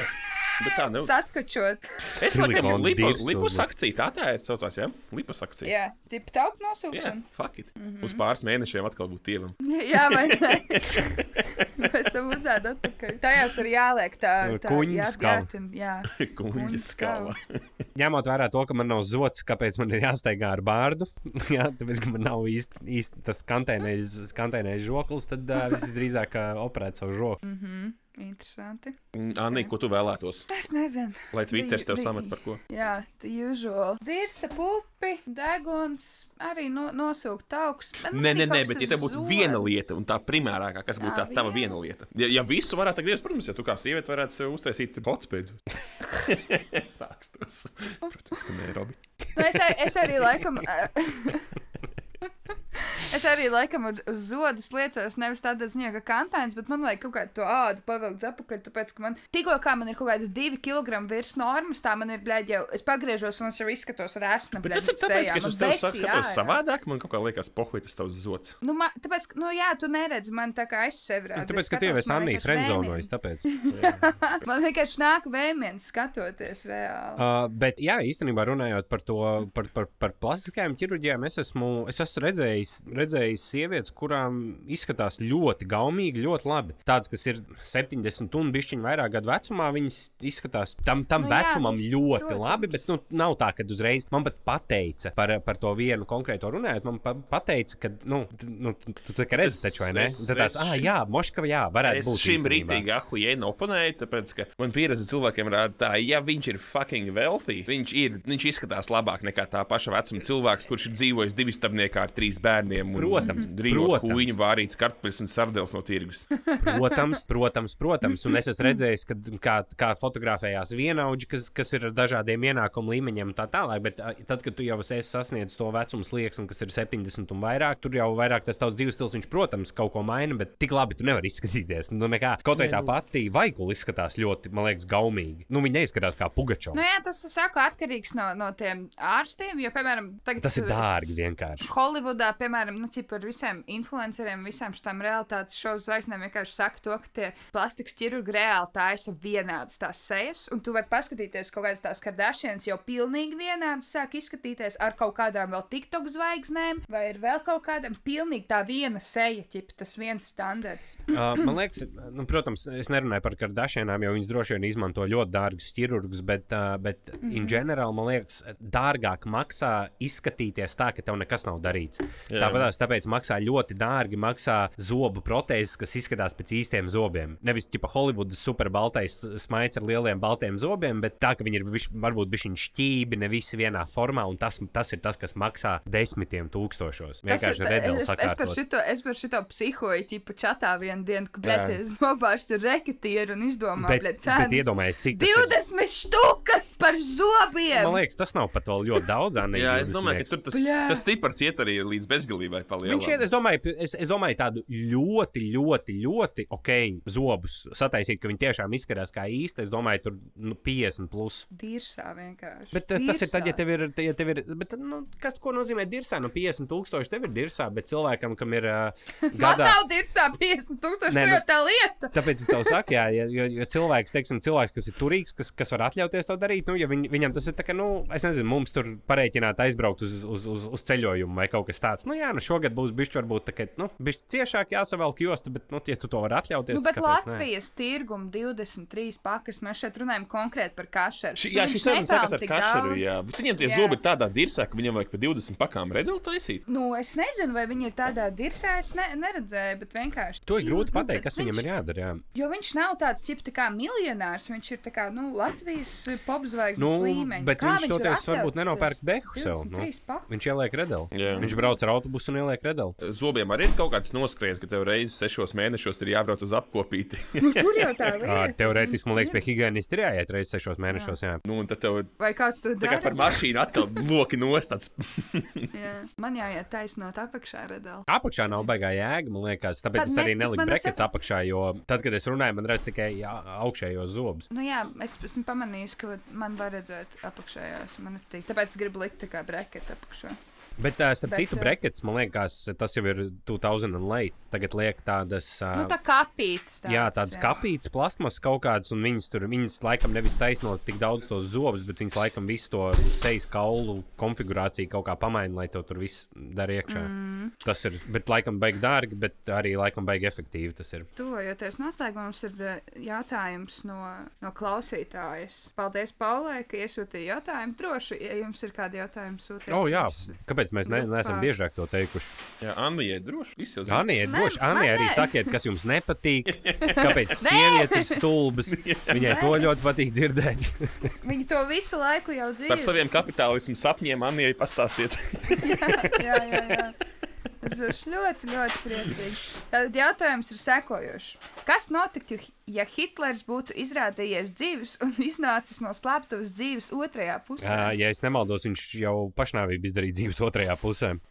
bet tā nav. Saskačot. Es domāju, ka uz- liposakcija, tā tā ir saucās, jā? Liposakcija. Jā, tipu tauku Jā, nosūkšana. fuck it. Mhm. Uz pāris mēnešiem atkal būtu dievam. Jā, vai ne? Mēs esam uzēdi atpakaļ. Tā jau tur jāliek tā. tā Kuņģa jā, skala. Jā. Kuņģa skala. Ņemot vērā to, ka man nav zots, kāpēc man ir jāsteigā ar bārdu, jā, tāpēc, ka man nav īsti, īsti tas kantēnais žoklis, tad uh, visdrīzāk uh, operēt savu žoku. Mhm. Interesanti. Anī, ko tu vēlētos? Es nezinu. Lai Twitter tev samet par ko? Jā, tā usual. Dirsa, pupi, deguns, arī no, nosūkt tauks. Nē, nē, nē, bet ja te būtu viena lieta, un tā primārākā, kas būtu tā tava viena. lieta. Ja, ja visu varētu tagad, protams, ja tu kā sieviete varētu sev uztaisīt bots beidzot. Sākstos. Protams, ka nē, Robi. Nu, es, ar- es arī laikam. Es arī laikam uz, uz zodas liecos, nevis tādā ziņā, ka kantāns, bet man vajag kaut kādu to ādu pavilkt atpakaļ, tāpēc, ka man tikko kā man ir kaut kāda divi kilogrami virs normas, tā man ir, bļaļ, jau, es pagriežos un es jau izskatos resna, Bet tas ir tāpēc, ka es uz tevi skatos savādāk, man kaut kā liekas, pohuj, tas tavs zots. Nu, man, tāpēc, nu jā, tu neredzi man tā kā es sevi redzu. Nu, Tāpēc, es ka Anī vienkārši Frenzonojas, vēmiens. tāpēc. Man vienkārši nāk vēmiens skatoties reāli. Uh, bet, jā, īstenībā runājot par to, par, par, par plastiskajām ķirurģijām, es esmu, es esmu redzējis, redzējis sievietes, kurām izskatās ļoti gaumīgi, ļoti labi. Tādas, kas ir 70 un bišķiņu vairāk gadu vecumā, viņas izskatās tam, tam Nu jā, vecumam tas, ļoti protams. labi, bet nu, nav tā, ka uzreiz man pat pateica par, par to vienu konkrēto runājot. Man pa, pateica, ka, nu, nu tu, tu tā kā redzi, Es- taču, vai ne? es- Tad tāds, es ah, šim- jā, moškava, jā, varētu Es būt. šim īstenībā." rītīgi ahujēnu oponēju, tāpēc, ka man pieredze cilvēkiem rāda tā, ja viņš ir fucking wealthy, viņš, ir, viņš izskatās labāk nekā tā paša vecuma cilvēks, kurš ir dzīvojis divi stabniekā ar trīs bērniem. un Protams, Drīzāk protams. huīņu vārīts kartupeļus un sardēls no tirgus. Protams, protams, protams. Un es esmu redzējis, kad, kā, kā fotografējās vienaudži, kas, kas ir ar dažādiem ienākumu līmeņiem un tā tālāk. Bet tad, kad tu jau esi sasniedzis to vecumu slieksni, kas ir 70 un vairāk, tur jau vairāk tas tavs dzīves stils, viņš, protams, kaut ko maina, bet tik labi tu nevari izskatīties. Nu, nekā. Kaut vai tā pati vaikula izskatās ļoti, man liekas, gaumīgi. Nu, viņa neizskatās kā pugačo. Nu, jā, tas, saku, atkarīgs no, no tiem ārstiem, jo, piemēram, tagad Tas ir dārgi vienkārši. Holivudā, piemēram, nu, cip, ar visiem influenceriem, visām šīm realitātes šovu zvaigznēm vienkārši saka to, ka tie plastikas ķirurgi reāli taisa vienādas tās sejas, un tu vari paskatīties kaut kādas tās kardāšienas jau pilnīgi vienādas, sāk izskatīties ar kaut kādām vēl TikTok zvaigznēm, vai ir vēl kaut kādam pilnīgi tā viena seja, ķip, tas viens standarts. Uh, man liekas, nu, protams, es nerunāju par kardašienām, jo viņas droši vien izmanto ļoti dārgus ķirurgus, bet, uh, bet mm -hmm. in general, man liekas, dārgāk maksā izskatīties tā, ka tev nekas nav darīts. Jā. Tāpat izskatās, tāpēc maksā ļoti dārgi. Maksā zobu protēzes, kas izskatās pēc īstiem zobiem. Nevis tipa Holivudas superbaltais smaids ar lieliem baltiem zobiem, bet tā, ka viņi ir viš, varbūt bišķiņ šķībi, ne visi vienā formā, un tas, tas ir tas, kas maksā desmitiem tūkstošos. Vienkārši par sakārtot. šito, es par šito psihoju, tipu čatā vienu dienu, ka, Jā. bļet, es nobāžu tur reketieru un izdomāju, Bet, bet cenas. iedomājieties, cik tas ir. 20 štukas par zobiem! Man liekas, tas nav pat vēl ļoti daudz. Anna, Jā, es 20 domāju, ka tur tas, Bļā. tas cipars iet arī līdz bezgalībai palielināt. Viņš ir, es domāju, es, es domāju, tādu ļoti, ļoti, ļoti ok zobus sataisīt, ka viņi tiešām izskatās kā īsti. Es domāju, tur nu, 50 plus. Dirsā vienkārši. Bet uh, tas ir tad, ja Dirsā. tev ir, ja tev ir bet, nu, kas, ko nozīmē dirsā? Nu, 50 tūkstoši tev ir dirsā, bet cilvēkam, kam ir uh, Man gadā. nav dirsā 50 tūkstoši, Nē, nu- tā lieta. Tāpēc es tev saku, jā, ja, jo, jo cilvēks, teiksim, cilvēks, kas ir turīgs, kas, kas var atļauties to darīt, nu, ja viņ, viņam tas ir tā, ka, nu, es nezinu, mums tur pareiķināt aizbraukt uz, uz, uz, uz ceļojumu vai kaut kas tāds. Nu, jā, nu, šogad būs bišķi varbūt tā, ka, nu, bišķi ciešāk jāsavelk josta, bet, nu, ja tu to vari atļauties, Nu, bet kāpēc ne? Latvijas tirguma 23 pakas, mēs šeit runājam konkrēti par kašeru. Ši, Nu, jā, viņš šis sarunas sākas nepelna ar kašeru. daudz. Jā, bet viņiem tie Jā. zobi ir tādā dirsā, ka viņam vajag pa 20 pakām redeli taisīt. Nu, es nezinu, vai viņi ir tādā dirsā, es ne, neredzēju, bet vienkārši. To ir grūti Nu, pateikt, kas viņam viņš- ir jādara. Jā. Jo viņš nav tāds tips, tā kā miljonārs. Viņš ir tā kā, nu, Latvijas popzvaigznes Nu, līmeņa. bet Kā viņš toties var varbūt nenopērk behu sev. Nu. 23 pakas? Viņš ieliek redeli. Jā. Viņš brauc ar autobusu un ieliek redeli. Zobiem arī ir kaut kāds noskrējiens, ka tev reizes sešos mēnešos ir jābrauc uz apkopīti. Nu, tur jau tā lieta. Teorētiski, man liekas, pie higienista ir jāiet reizes sešos mēnešos. Jā. nu, un tad tev Vai kāds to tā kā dara? par mašīnu atkal loki nostāts. Jā. Man jāiet taisnot apakšā redēl. Apakšā nav baigā jēga, man liekas. Tāpēc Tad es ne- arī bet neliku brekets saku- apakšā, jo tad, kad es runāju, man redz tikai jā, augšējos zobus. Nu, jā, es esmu pamanījis, ka man var redzēt apakšējās. Man nepatīk. Tāpēc es gribu likt tā kā breketi apakšā. Bet, uh, starp Bet, citu, brekets, man liekas, tas jau ir 2000 un late. Tagad liek tādas. Uh, Nu, tā kā kapīts. Tāds, Jā, tādas kapītas, plasmas kaut kādas, un viņas tur, viņas laikam nevis taisno tik daudz tos zobus, bet viņas laikam visu to sejas kaulu konfigurāciju kaut kā pamaina, lai to tur viss dara iekšā. Mm. Tas ir, bet laikam baigi dārgi, bet arī laikam baigi efektīvi tas ir. Tuvojoties noslēgumam, ir jautājums no, no klausītājas. Paldies, Paulai, ka iesūtīja jautājumu. Droši, ja jums ir kādi jautājumi, sūtiet. O, jā, mums. Kāpēc mēs ne, neesam biežāk to teikuši? Jā, droši. Visi jau zina. Anija, Nē, droši, Anija arī sakiet, kas jums nepatīk, kāpēc sievietes ir stulbas. Viņai to ļoti patīk dzirdēt. Viņi to visu laiku jau dzīvo. Par saviem kapitālismu sapņiem Annijai pastāstiet. jā, jā, jā. Es būšu ļoti, ļoti priecīgs. Tad jautājums ir sekojošs. Kas notiktu, ja Hitlers būtu izrādījies dzīves un iznācis no slēptuves dzīves otrajā pusē? Jā, ja es nemaldos, viņš jau pašnāvību izdarīja dzīves otrajā pusē.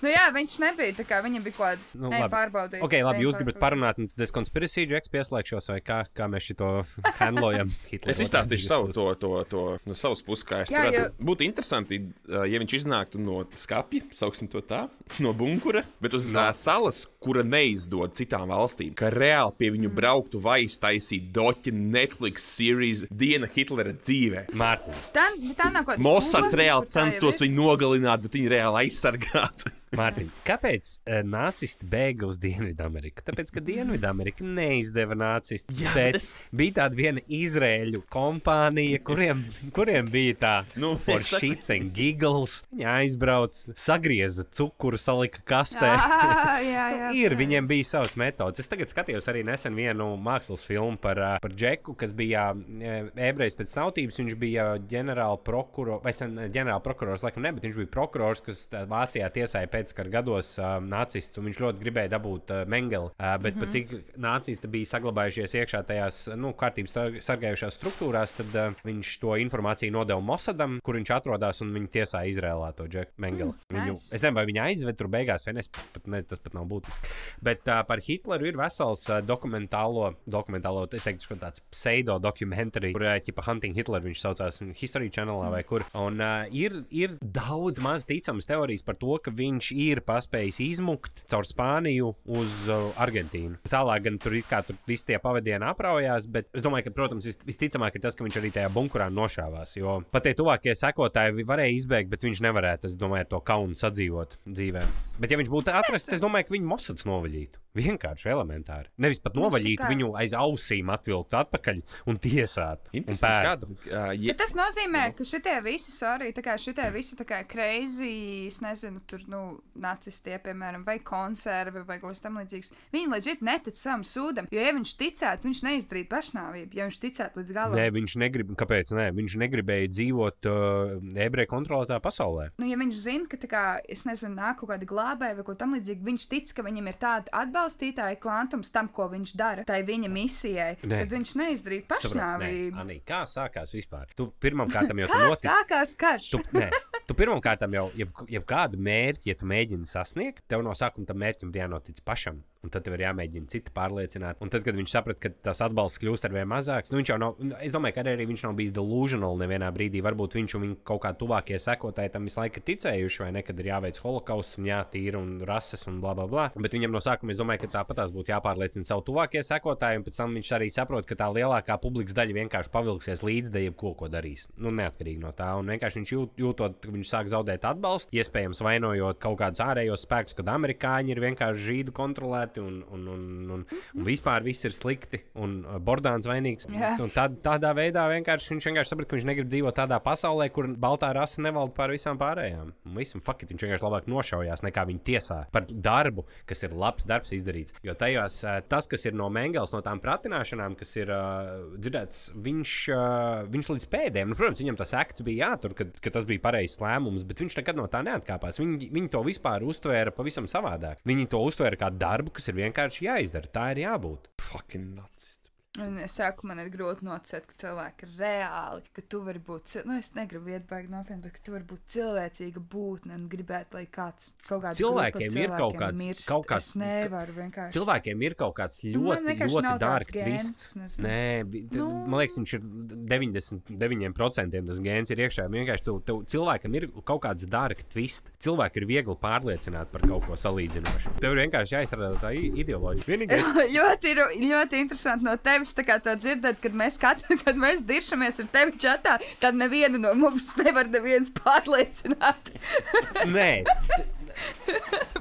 Nu, jā, viņš nebija tā kā viņam bija kaut kāda Nu, nu, labi. pārbaudīta. Ok, labi, jūs gribat parunāt, un tad es konspirāciju džeks pieslēgšos, vai kā, kā mēs šo handlojam. Es izstāstīšu savu to, to, to no savas puses, kā es to redzu. jo- Būtu interesanti, uh, ja viņš iznāktu no skapja, sauksim to tā, no bunkura, bet uz no. salas, kura neizdod citām valstīm, ka reāli pie Mm. viņu brauktu vai taisīt doķi Netflix series Diena Hitlera dzīvē. puses. Mārtiņ, Tā, tā nav kaut kāda. Mosads reāli kur tā jau censtos viņu nogalināt, bet viņi reāli aizsargāt. Mārtiņ, kāpēc uh, nācisti bēga uz Dienvidameriku? Tāpēc, ka Dienvidamerika neizdeva nācistus. Jā, bet es- bija tāda viena Izraēļu kompānija, kuriem, kuriem bija tā Nu, for es saku- shits and giggles. Viņi aizbrauca, sagrieza cukuru, salika kastē. Jā, jā, jā. Ir, viņiem bija savas metodes. Es tagad skatījos arī nesen vienu mākslas filmu par, ā, par Džeku, kas bija ē, ebrejs pēc tautības. Viņš bija ģenerāla prokurors, vai sen ģenerāla prokurors, laikam ne, bet viņš bija prokurors, kas Vācijā tiesāja pēckara gados uh, nacistus, un viņš ļoti gribēja dabūt uh, Mengeli. Uh, bet mm -hmm. cik nacisti bija saglabājušies iekšā tajās nu, kārtības sar- sargājušās struktūrās, tad uh, viņš to informāciju nodeva Mosadam, kur viņš atrodas, un viņi tiesāja Izrēlā to Džeku Mengeli. Mm, Viņu, nice. Es nezinu, vai viņa aizved tur beigās, vai ne. Pat, ne tas pat nav būtiski. Bet uh, par Hitleru ir vesels uh, dokumentālo, dokumentālo es teiktu, tāds pseido dokumentāri, kur uh, ķipa Hunting Hitler viņš saucās un History Channelā vai kur. Un uh, ir, ir daudz maz ticamas teorijas par to, ka viņš ir paspējis izmukt caur Spāniju uz uh, Argentīnu. Tālāk gan tur it kā tur visi tie pavadieni apraujās, bet es domāju, ka, protams, vis, visticamāk ir tas, ka viņš arī tajā bunkurā nošāvās. Jo pat tie tuvākie sekotāji varēja izbēgt, bet viņš nevarētu, es domāju, to kaunu sadzīvot dzīvē. Bet ja viņš būtu atrasts, es domāju, ka viņu Mosads novaļītu. Vienkārši elementāri. Nevis pat novaļīt kā- viņu aiz ausīm, atvilkt atpakaļ un tiesāt. Un kāda, uh, je, Bet tas nozīmē, ka šitie visi, sorry, tā kā šitie visi tā kā crazy, es nezinu, tur, nu, nacistie, piemēram, vai konservi vai kaut kas tam līdzīgs. Viņi leģit netic savam sūdam, jo, ja viņš ticētu, viņš neizdarītu pašnāvību, ja viņš ticētu līdz galam. Nē, viņš negrib, kāpēc? Nē, viņš negribēja dzīvot uh, ebreju kontrolētā pasaulē. Nu, ja viņš zina, ka, tā kā, es nezinu, nāk kaut kāda glābēja vai ko tamlīdzīga, viņš tic, ka viņam ir tāda atbalstītāja kvantums tam, ko viņš dara, tai viņa misijai. Nē. tad viņš neizdarītu Saprot, nē, pašnāvību. Anī, kā sākās vispār? Tu pirmkārt jau tur notic. sākās karš? Tu, nē, tu pirmkārt jau, jeb, jeb kādu mērķi, ja tu mēģini sasniegt, tev no sākuma tam mērķim ir jānotic pašam. Un tad tev ir jāmēģina citi pārliecināt. Un tad, kad viņš saprata, ka tas atbalsts kļūst ar vien mazāks, nu viņš jau nav, nu, es domāju, ka arī viņš nav bijis delusional nevienā brīdī. Varbūt viņš un viņa kaut kā tuvākie sekotāji tam visu laiku ir ticējuši, vai ne, kad ir jāveic holokausts un jātīra un rases un bla bla bla. Bet viņam no sākuma es domāju, ka tāpat tās būtu jāpārliecina savu tuvākie sekotāji, un pēc tam viņš arī saprot, ka tā lielākā publikas daļa vienkārši pavilksies līdz dejiem, ko, ko darīs. Nu, neatkarīgi no tā. Un vienkārši viņš jūt, jūtot, ka viņš sāk zaudēt atbalstu, iespējams, vainojot kaut kādus ārējos spēkus, kad amerikāņi ir vienkārši žīdu kontrolēti un, un, un, un, un vispār viss ir slikti un uh, Bordāns vainīgs. Tā, tādā veidā vienkārši viņš vienkārši saprot, ka viņš negrib dzīvot tādā pasaulē, kur baltā rasa nevalda pār visām pārējām. Un visam faktiski viņš vienkārši labāk nošaujās nekā viņa tiesā par darbu, kas ir labs darbs izdarīts. Jo tajos uh, tas, kas ir no Mengels, no tām pratināšanām, kas ir uh, dzirdēts, viņš, uh, viņš līdz pēdējiem, nu, protams, viņam tas akts bija jātur, ka, ka tas bija pareizs lēmums, bet viņš nekad no tā neatkāpās. Viņi, viņi to vispār uztvēra pavisam savādāk. Viņi to uztvēra kā darbu, kas ir vienkārši jāizdara. Tā ir jābūt. fucking nacisti. Un es saku, man ir grūti nocēt, ka cilvēki ir reāli, ka tu vari būt, nu, es negribu iet baigi nopietni, bet ka tu vari būt cilvēcīga būtne un gribēt, lai kāds kaut kāds Cilvēkiem ir kaut kāds- mirst. kaut kāds- Es nevaru vienkārši. Cilvēkiem ir kaut kāds Nu, ļoti, ļoti dārgs nezinu. Nē, Nu. man liekas, viņš ir 99% tas gēns ir iekšā. Vienkārši tu, tu, cilvēkam ir kaut kāds dārgs twists. Cilvēki ir viegli pārliecināti par kaut ko salīdzinošu. Tev ir vienkārši jāizrāda tā ideoloģija. Vienīgais, ļoti, ir, ļoti interesanti no tevis tā kā to dzirdēt, kad mēs, katru, kad mēs diršamies ar tevi čatā, tad nevienu no mums nevar neviens pārliecināt nē,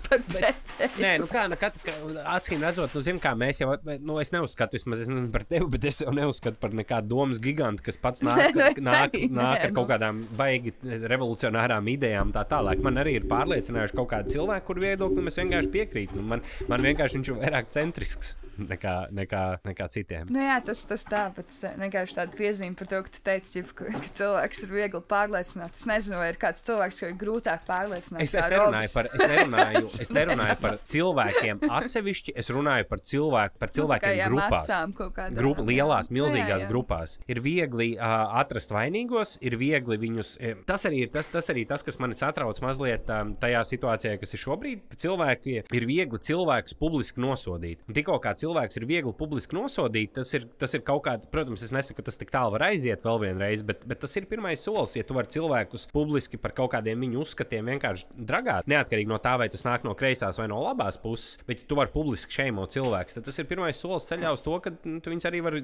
par pretēju. Nē, nu kā, nu, kat, ka, acīm redzot, nu, zini, kā mēs jau, nu, es neuzskatu, vismaz es nezinu par tevi, bet es jau neuzskatu par nekādu domas gigantu, kas pats nāk, Nu, es nāk, arī, nāk nē, ar kaut nu. kādām baigi revolucionārām idejām, tā tālāk. Man arī ir pārliecinājuši kaut kādi cilvēki, kur viedokli es vienkārši piekrītu. Nu, man, man vienkārši viņš ir vairāk centrisks nekā, nekā, nekā citiem. Nu jā, tas, tas tā, bet vienkārši tādu piezīmi par to, ka tu teici, ka, ka cilvēks ir viegli pārliecināts. Es nezinu, vai ir kāds cilvēks, ko ir grūtāk pārliecināt. Es, es, nerunāju par, es, nerunāju, es nerunāju par cilvēkiem atsevišķi, es runāju par, cilvēku, par Nu, cilvēkiem jā, grupās. kādām, Grup, jā. lielās, Nu, jā, milzīgās jā. grupās. Ir viegli uh, atrast vainīgos, ir viegli viņus. eh, Tas arī ir tas, tas, arī tas kas man satrauc mazliet um, tajā situācijā, kas ir šobrīd. Cilvēki ir viegli cilvēkus publiski nosodīt. Tikko kā cilvēks ir viegli publiski nosodīt, tas ir, tas ir kaut kāda, protams, es nesaku, ka tas tik tālu var aiziet vēl vienreiz, bet, bet tas ir pirmais solis. Ja tu vari cilvēkus publiski par kaut kādiem viņu uzskatiem vienkārši dragāt, neatkarīgi no tā, vai tas nāk no kreisās vai no labās puses, bet ja tu vari publiski šeimot cilvēkus, tad tas ir pirmais solis ceļā uz to, ka nu, tu viņus arī var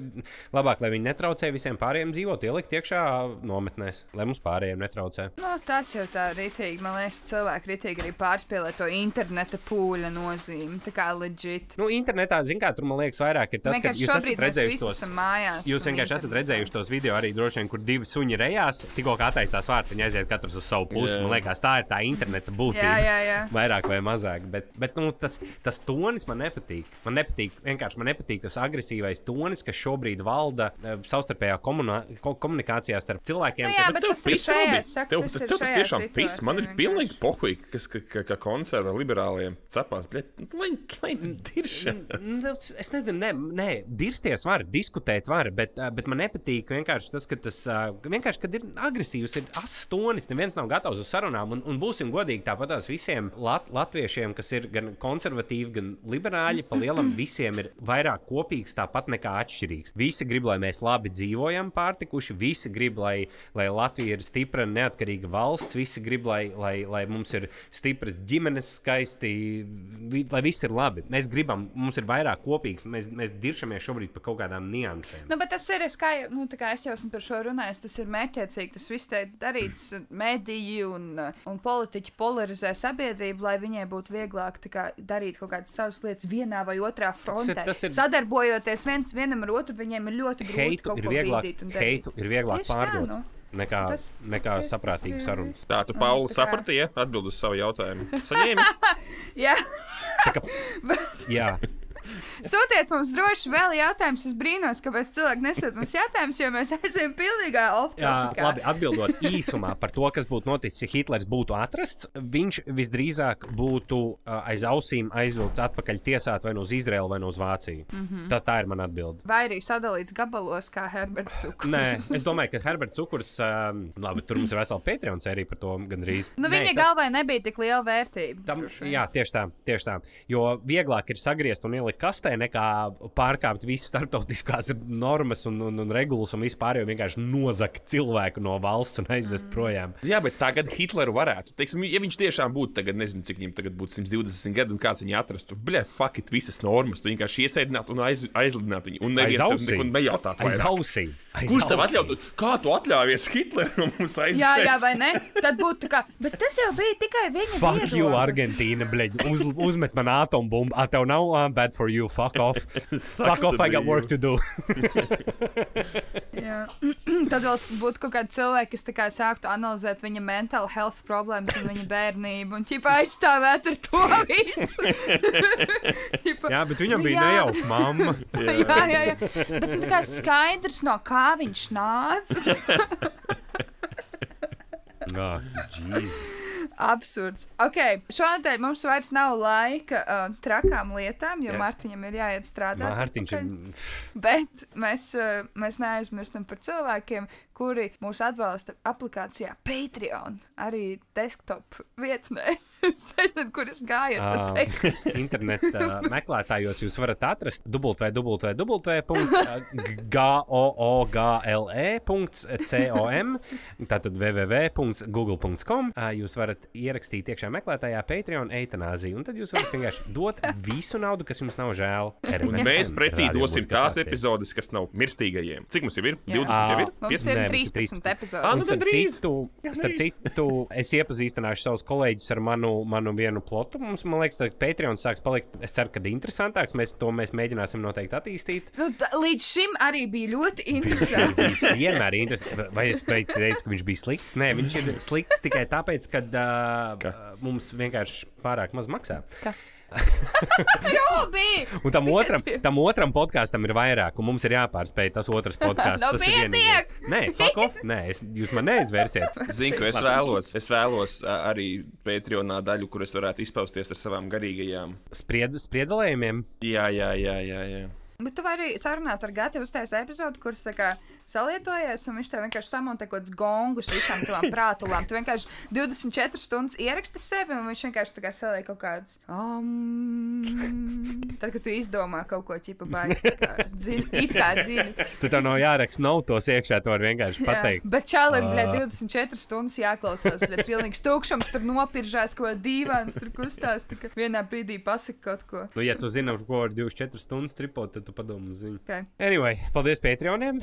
labāk, lai viņi netraucē visiem pārējiem dzīvot, ielikt iekšā nometnēs, lai mums pārējiem netraucē. Nu, tas jau tā rītīgi, man liekas, cilvēki rītīgi arī pārspēlē to interneta pūļa nozīmi. Tā kā legit. Nu, internetā, zin kā, tur man liekas, vairāk ir tas, ka jūs esat redzējuši tos. mājās. Jūs vienkārši esat redzējuši tos video arī droši vien, kur divi suņi rejās, tikko kā attaisās vārti, viņi aiziet katrs uz savu pusi. Man liekas, tā ir tā interneta būtība. Jā, jā, jā. Vairāk vai mazāk. Bet, bet nu, tas, tas tonis man nepatīk. Man nepatīk, vienkārši man nepatīk tas agresīvais tonis, kas šobrīd valda eh, savstarpējā komunikācijā starp cilvēkiem. Nu jā, kas- bet tas ir pis, šajā, Robi, es saku, tev, tas tev tas tiešām pis. Man ir pilnīgi pohuļi, kas ka, ka, ka konserva liberāliem cepās. Bļet, nu, Lai lai Nu, Es nezinu, ne, nē, dirsties var, diskutēt var, bet, ā, bet man nepatīk vienkārši tas, ka tas ā, vienkārši, kad ir agresīvs, ir astonis, neviens nav gatavs uz sarunām. Un, un būsim godīgi, tāpat tās visiem lat, latviešiem, kas ir gan konservatīvi, gan liberāļi, pa lielam visiem ir vairāk kopīgs, tāpat nekā atšķirīgs. Visi grib, lai mēs labi dzīvojam, pārtikuši, visi grib, lai, lai Latvija ir stipra un neatkarīga valsts, visi grib, lai, lai, lai mums ir stipras ģimenes, skaisti, vi, lai viss ir labi. Mēs gribam, mums ir vairāk kopīgs. Mēs, mēs diršamies šobrīd par kaut kādām niansēm. Nu, bet tas ir, kā, nu, tā kā es jau esmu par šo runājis, tas ir mērķiecīgi. Tas viss tiek darīts, mediji un, un politiķi polarizē sabiedrību, lai viņai būtu vieglāk tā kā, darīt kaut kādas savas lietas vienā vai otrā frontē. tas ir- Sadarbojoties viens vienam ar otru, viņiem ir ļoti grūti Heitu kaut ir ko vieglāk, heitu ir vieglāk Tieši tā, pārdot nu. nekā, Tas- nekā tas- tas saprātīgu ir- sarunu. Tā tu, Nu, Pauli, tā kā- saprati, ja? Atbild uz savu jautājumu. Saņēmi? Jā, Jā, sūtiet mums droši vēl jautājumus. Es brīnos, kāpēc cilvēki nesūta mums jautājumus, jo mēs esam pilnīgā Jā, off-topikā. labi, atbildot īsumā par to, kas būtu noticis, ja Hitlers būtu atrasts, viņš visdrīzāk būtu uh, aiz ausīm aizvilkts atpakaļ tiesāt vai nu uz Izraelu, vai nu uz Vāciju. Mm. -hmm. tā, tā ir mana atbilde. Vai arī sadalīts gabalos, kā Herberts Cukurs. Nē, es domāju, ka Herberts Cukurs, um, labi, tur mums ir vesela Patreon sērija par to gandrīz. Nu, Nē, viņa ta- galvā nebija tik liela vērtība. Tam, jā, tieši tā, tieši tā. Jo vieglāk ir sagriezt un ielikt kastē, nekā pārkāpt visu starptautiskās normas un, un, un regulas un vispār, jo vienkārši nozagt cilvēku no valsts un aizvest mm. projām. Jā, bet tagad Hitleru varētu. Teiksim, ja viņš tiešām būtu tagad, nezinu, cik viņam tagad būtu 120 gadi, un kāds viņu atrastu, bļa, fuck it, visas normas. Tu vienkārši iesēdinātu un aiz, aizlidinātu viņu. Un neviens ausīm. neko nejautātu. Aiz ausīm. Aiz Kurš tev atļautu? Kā tu atļāvies Hitleram mums aizvest? Jā, jā, vai ne? Tad būtu kā, bet tas jau bija tikai viņa Fuck you, viedoklis. Argentīna, bleģ. Uz, uzmet man atombumbu. Ah, tev nav uh, bad for you. Fuck off. Fuck off, I got you. work to do. Jā. Tad vēl būtu kaut kādi cilvēki, kas kā sāktu analizēt viņa mental health problēmas un viņa bērnību un ķipa aizstāvēt ar to visu. ķipa, Jā, bet viņam bija nejauka mamma. jā, jā, jā. Bet nu, tā kā skaidrs, no kā viņš nāca. Oh, Jesus. Absurds. Ok, šodien mums vairs nav laika uh, trakām lietām, jo Jā. Mārtiņam ir jāiet strādāt. Mārtiņš ir. Bet mēs, uh, mēs neaizmirstam par cilvēkiem, kuri mūs atbalsta aplikācijā Patreon, arī desktop vietnē. es nezinu, kur es gāju ar to Ā, teikt. Interneta meklētājos jūs varat atrast www.google.com, tātad www.google.com. Ā, Jūs varat ierakstīt iekšā meklētājā Patreon eitanāziju, un tad jūs varat vienkārši dot visu naudu, kas jums nav žēl. Un mēs pretī dosim tās epizodes, kas nav mirstīgajiem. Cik mums jau ir? Jā. 20 jau ir? Mums 15? ir Nē, mums ir 13 Ah, epizodes. nu starp citu, starp citu, es iepazīstināšu savus kolēģus ar manu, manu vienu plotu. Mums, man liekas, ka Patreon sāks palikt, es ceru, ka interesantāks. Mēs to mēs mēģināsim noteikti attīstīt. Nu, tā, līdz šim arī bija ļoti interesanti. vienmēr interesants. Vai es teicu, ka viņš bija slikts? Nē, viņš ir slikts tikai tāpēc, ka uh, mums vienkārši pārāk maz maksā. Jā, bija! Un tam otram, tam otram podkāstam ir vairāk, un mums ir jāpārspēj tas otrs podkāsts. Nu, Tas ir vienīgais. Nē, fuck off! Nē, es, jūs man neizvērsiet. Zinu, ka es vēlos, es vēlos arī Patreonā daļu, kur es varētu izpausties ar savām garīgajām. Spried, spriedalējumiem. Jā, jā, jā, jā. jā. Bet tu vari arī sarunāt ar Gati, uztaisīt epizodu, kurš salietojies, un viņš tev vienkārši samontē kaut kādus gongus visām tavām prātulām. Tu vienkārši 24 stundas ieraksti sevi, un viņš vienkārši tā kā saliek kaut kādus. Um, tad, kad tu izdomā kaut ko ķipa baigi, tā kā dziļi, it kā dziļi. Tu tev nav jāraksta nautos iekšā, to var vienkārši Jā, pateikt. Bet čalim, Ā. 24 stundas jāklausās, bļa, pilnīgs tukšums, tur nopiržās kaut kā dīvāns, tur kustās, tā kā vienā brīdī pasaka kaut ko. Nu, ja tu zini, ar ko var 24 stundas tripot, tad tu padomā, zini. Okay. Anyway, paldies Patreoniem.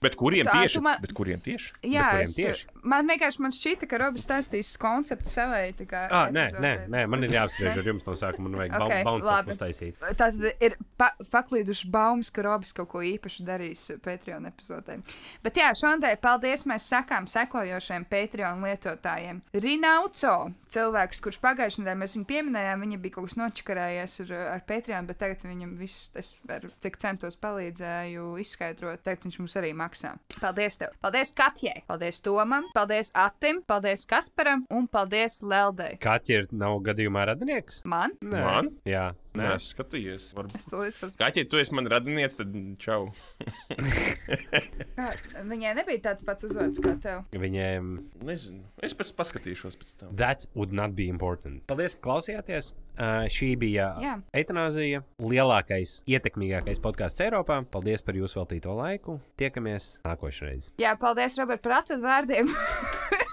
Bet kuriem Tā, tieši? man- Bet kuriem tieši? Jā, kuriem es, tieši? man vienkārši man šķita, ka Robis stāstīs konceptu savai. Kā, Ah, nē, nē, nē, man ir jāapspriež ar jums no sākuma. Man vajag Ok, okay, bounce labi. uztaisīt. Tā tad ir pa paklīduši baumas, ka Robis kaut ko īpašu darīs Patreon epizodē. Bet jā, šodien paldies mēs sakām sekojošiem Patreon lietotājiem. Rinauco, cilvēks, kurš pagājušajā nedēļā mēs viņu pieminējām, viņa bija kaut kas nočakarējies ar, ar Patreon, bet tagad viņam viss, es ar cik centos palīdzēju izskaidrot, tagad viņš mums arī maksā. Paldies tev! Paldies Katjai! Paldies Tomam! Paldies Atim! Paldies Kasparam! Un paldies Leldei! Kaķis nav gadījumā radinieks? Man? Nē, Man? Jā, Nē, nē. es skatījos. Varbūt. Es to lietu. Kaķi, tu esi man radinieks, tad čau. Kā, Viņai nebija tāds pats uzvārds kā tev. Viņiem Nezinu. Es pēc paskatīšos pēc tam. that would not be important. Paldies, ka klausījāties. Uh, šī bija Jā. Eitanāzija, lielākais, ietekmīgākais podkāsts Eiropā. Paldies par jūsu veltīto laiku. Tiekamies nākošais. Jā, paldies, Robert, par atvedu vārdiem.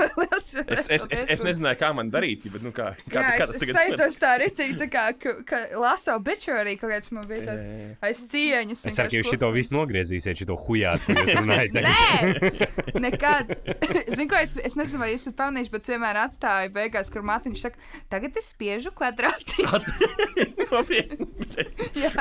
Liels Es, es, es, es nezināju, kā man darīt, bet nu, kā, kā, Jā, kā es, tas es tagad sajūtos tā ritīgi, tā kā, ka, ka lasu obituary kaut kāds man bija tāds aiz cieņas. Es ceru, ka jūs šito visu nogriezīsiet, šito hujāt, ko jūs runājat. tagad. Nē, nekad. Zinu, ko es, es nezinu, vai jūs esat pamanījuši, bet es vienmēr atstāju beigās, kur Matiņš saka, tagad es spiežu kvadrātī. Jā,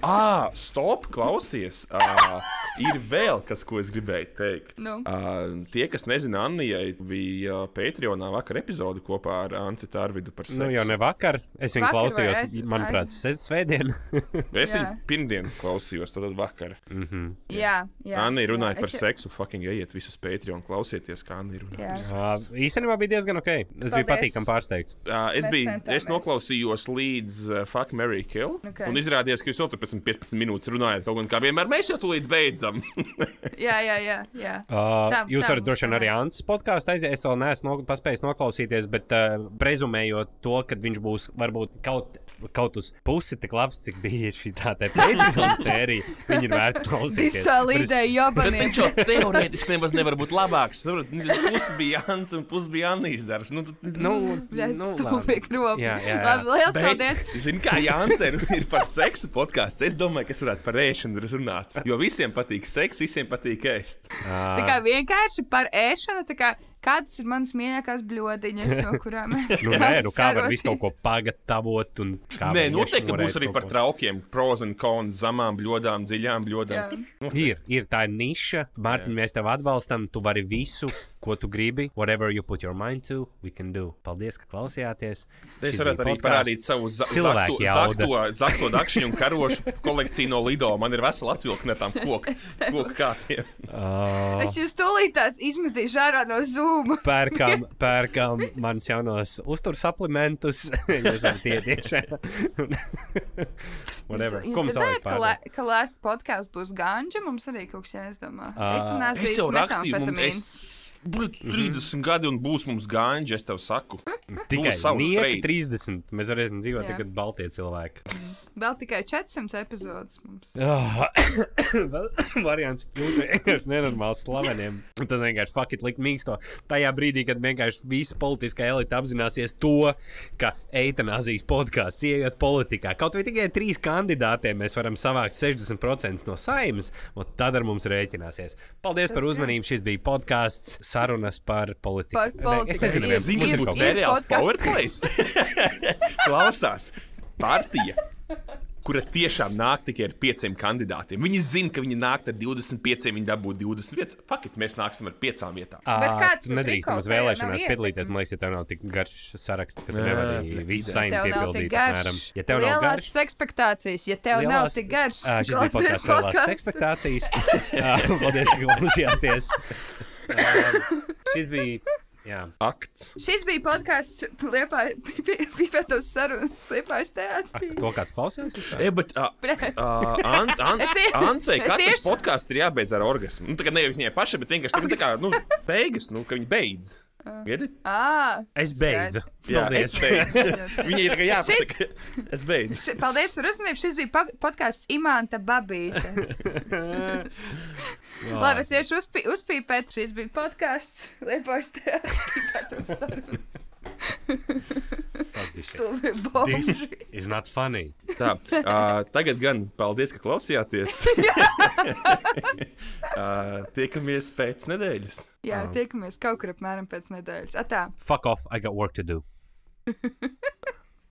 ah, stop, klausies. Uh, ir vēl kas, ko es gribēju teikt. Nu. Uh, tie, kas nezina, Annijai bija uh, Patreonā vakar epizode kopā ar Anci Tārvidu par seksu. Nu, jau ne vakar. Es viņu Vakar klausījos, aiz- manuprāt, aiz... svētdien. Es viņu pirmdien klausījos, tad vakar. jā. jā Anna runāja jā, par es- seksu, fucking ejiet visus Patreon, klausieties, kā Anna runā. Jā. par seksu. Uh, īstenībā bija diezgan ok. Es biju Paldies. patīkami pārsteigts. Uh, es, Mēs biju, centāmies. es noklausījos līdz uh, Fuck, Mary Kill. Ok. Un izrādījās, ka jūs vēl tur pēc 15 minūtes runājat kaut kā vienmēr. Mēs jau tūlīt beidzam. Jā, jā, jā. jā. Uh, Tā- jūs tā varat droši vien arī Antas podkāstu aiziet. Es vēl neesmu no, paspējis noklausīties, bet uh, prezumējot to, ka viņš būs varbūt kaut, kaut uz pusi tik labs, cik bija šī tā pēdējā sērija, viņi ir vērts klausīties. Visā līdē Bet jobaniem. viņš jau teorētiski nemaz nevar būt labāks. Pusi bija Ants un pusi bija Annijas darbs. Nu, tad- Nu, Bļaļ, nu, stūpīgi labi. kropi. Jā, jā, jā. Labi, liels paldies. Zini, kā Jānis ir par seksu podkāstu. Es domāju, ka es varētu par ēšanu runāt. Jo visiem patīk seks, visiem patīk ēst. Tā kā vienkārši par ēšanu, tā kā kādas ir manas mīļākās bļodiņas, no kurām Nu, nē, nu kā var visu kaut ko pagatavot un Nē, noteikti būs arī par traukiem, pros un cons, zamām bļodām, dziļām bļodām. Nu, Ir, ir tā ir niša. Mārtiņ, mēs tev atbalstam. Tu vari visu, ko tu gribi. Whatever you put your mind to, we can do. Paldies, ka klausījāties. Es varētu arī parādīt savu za Cilvēku zakto, dakšiņu un karošu kolekciju no Lido. Man ir vesela atvilkne tām koku, koku kātiem. Uh, Es jūs tūlītās izmetīšu ārā no Zoom. pērkam, pērkam manas jaunos uztursaplementus. Jūs varat iet iekšā. Whatever. Jūs, Ko jūs vajag ka, la, ka last podkāsts būs ganja? Mums arī kaut kas jāizdomā. Eitanāzijas jau rakstīju, mums metamfetamīns. Bļu, 30 gadi un būs mums gāņģi, es tev saku. Tikai būs savs nieki streids. 30. Mēs varēsim dzīvot tagad Baltie cilvēki. Vēl tikai 400 epizodes mums. Variants kļūt vienkārši nenormāli slaveniem. Un tad vienkārši fuck it, likt mīksto. Tajā brīdī, kad vienkārši visa politiskā elite apzināsies to, ka eitanāzijas podkāsts ieiet politikā. Kaut vai tikai trīs kandidātiem mēs varam savākt 60% no saimnes, un tad ar mums rēķināsies. Paldies Tas par uzmanību. Šis bija podkāsts sarunas par politiku. Par Ne, Es politiku. nezinu, Ir- kas ir būtu kaut reāls podcasts. powerplays? Klausās, partija. Kura tiešām nāk tikai ar pieciem kandidātiem. Viņi zina, ka viņi nāk ar 25, viņi dabū 20 vietas. Faktiski mēs nāksim ar piecām vietām. Bet kāds tu tur nedrīkst prikals nemaz tajā nav vēlēšanās piedalīties. Man liekas, ja tev nav tik garš saraksts, ka tu nevari jā, visu saimnu piepildīt. apmēram. garš. Ja tev nav Lielās garš, ekspektācijas, ja tev nav tik garš. Bija klausies podkāsts lielās ekspektācijas. Paldies, ka klausījāties. Ā, Šis bija. Jā. Akts. Šis bija podkāsts Pipētos sarunas Liepājas teātrī. to kāds klausījās? vispār? E, bet, uh, uh, Ant, Ant, Ancei katrs podkāsts ir jābeidz ar orgasmu. Nu, tā kā ne jau viņai pašai, bet vienkārši tā kā, nu, beigas, nu, ka viņi beidz. Gedi? Ā, Es beidzu. Jā, Paldies. es beidzu. Viņai ir jāpasaka, es beidzu. ši- paldies par uzmanību. Šis bija podkāsts Imanta Babīte. Labi, es iešu uzpī, uzpīpēt. Šis bija podkāsts Liepājas teātrī. Bomži. is not funny. Tā, uh, tagad gan paldies, ka klausījāties. uh, tiekamies pēc nedēļas. Jā, tiekamies kaut kur apmēram pēc nedēļas. Atā. Fuck off, I got work to do.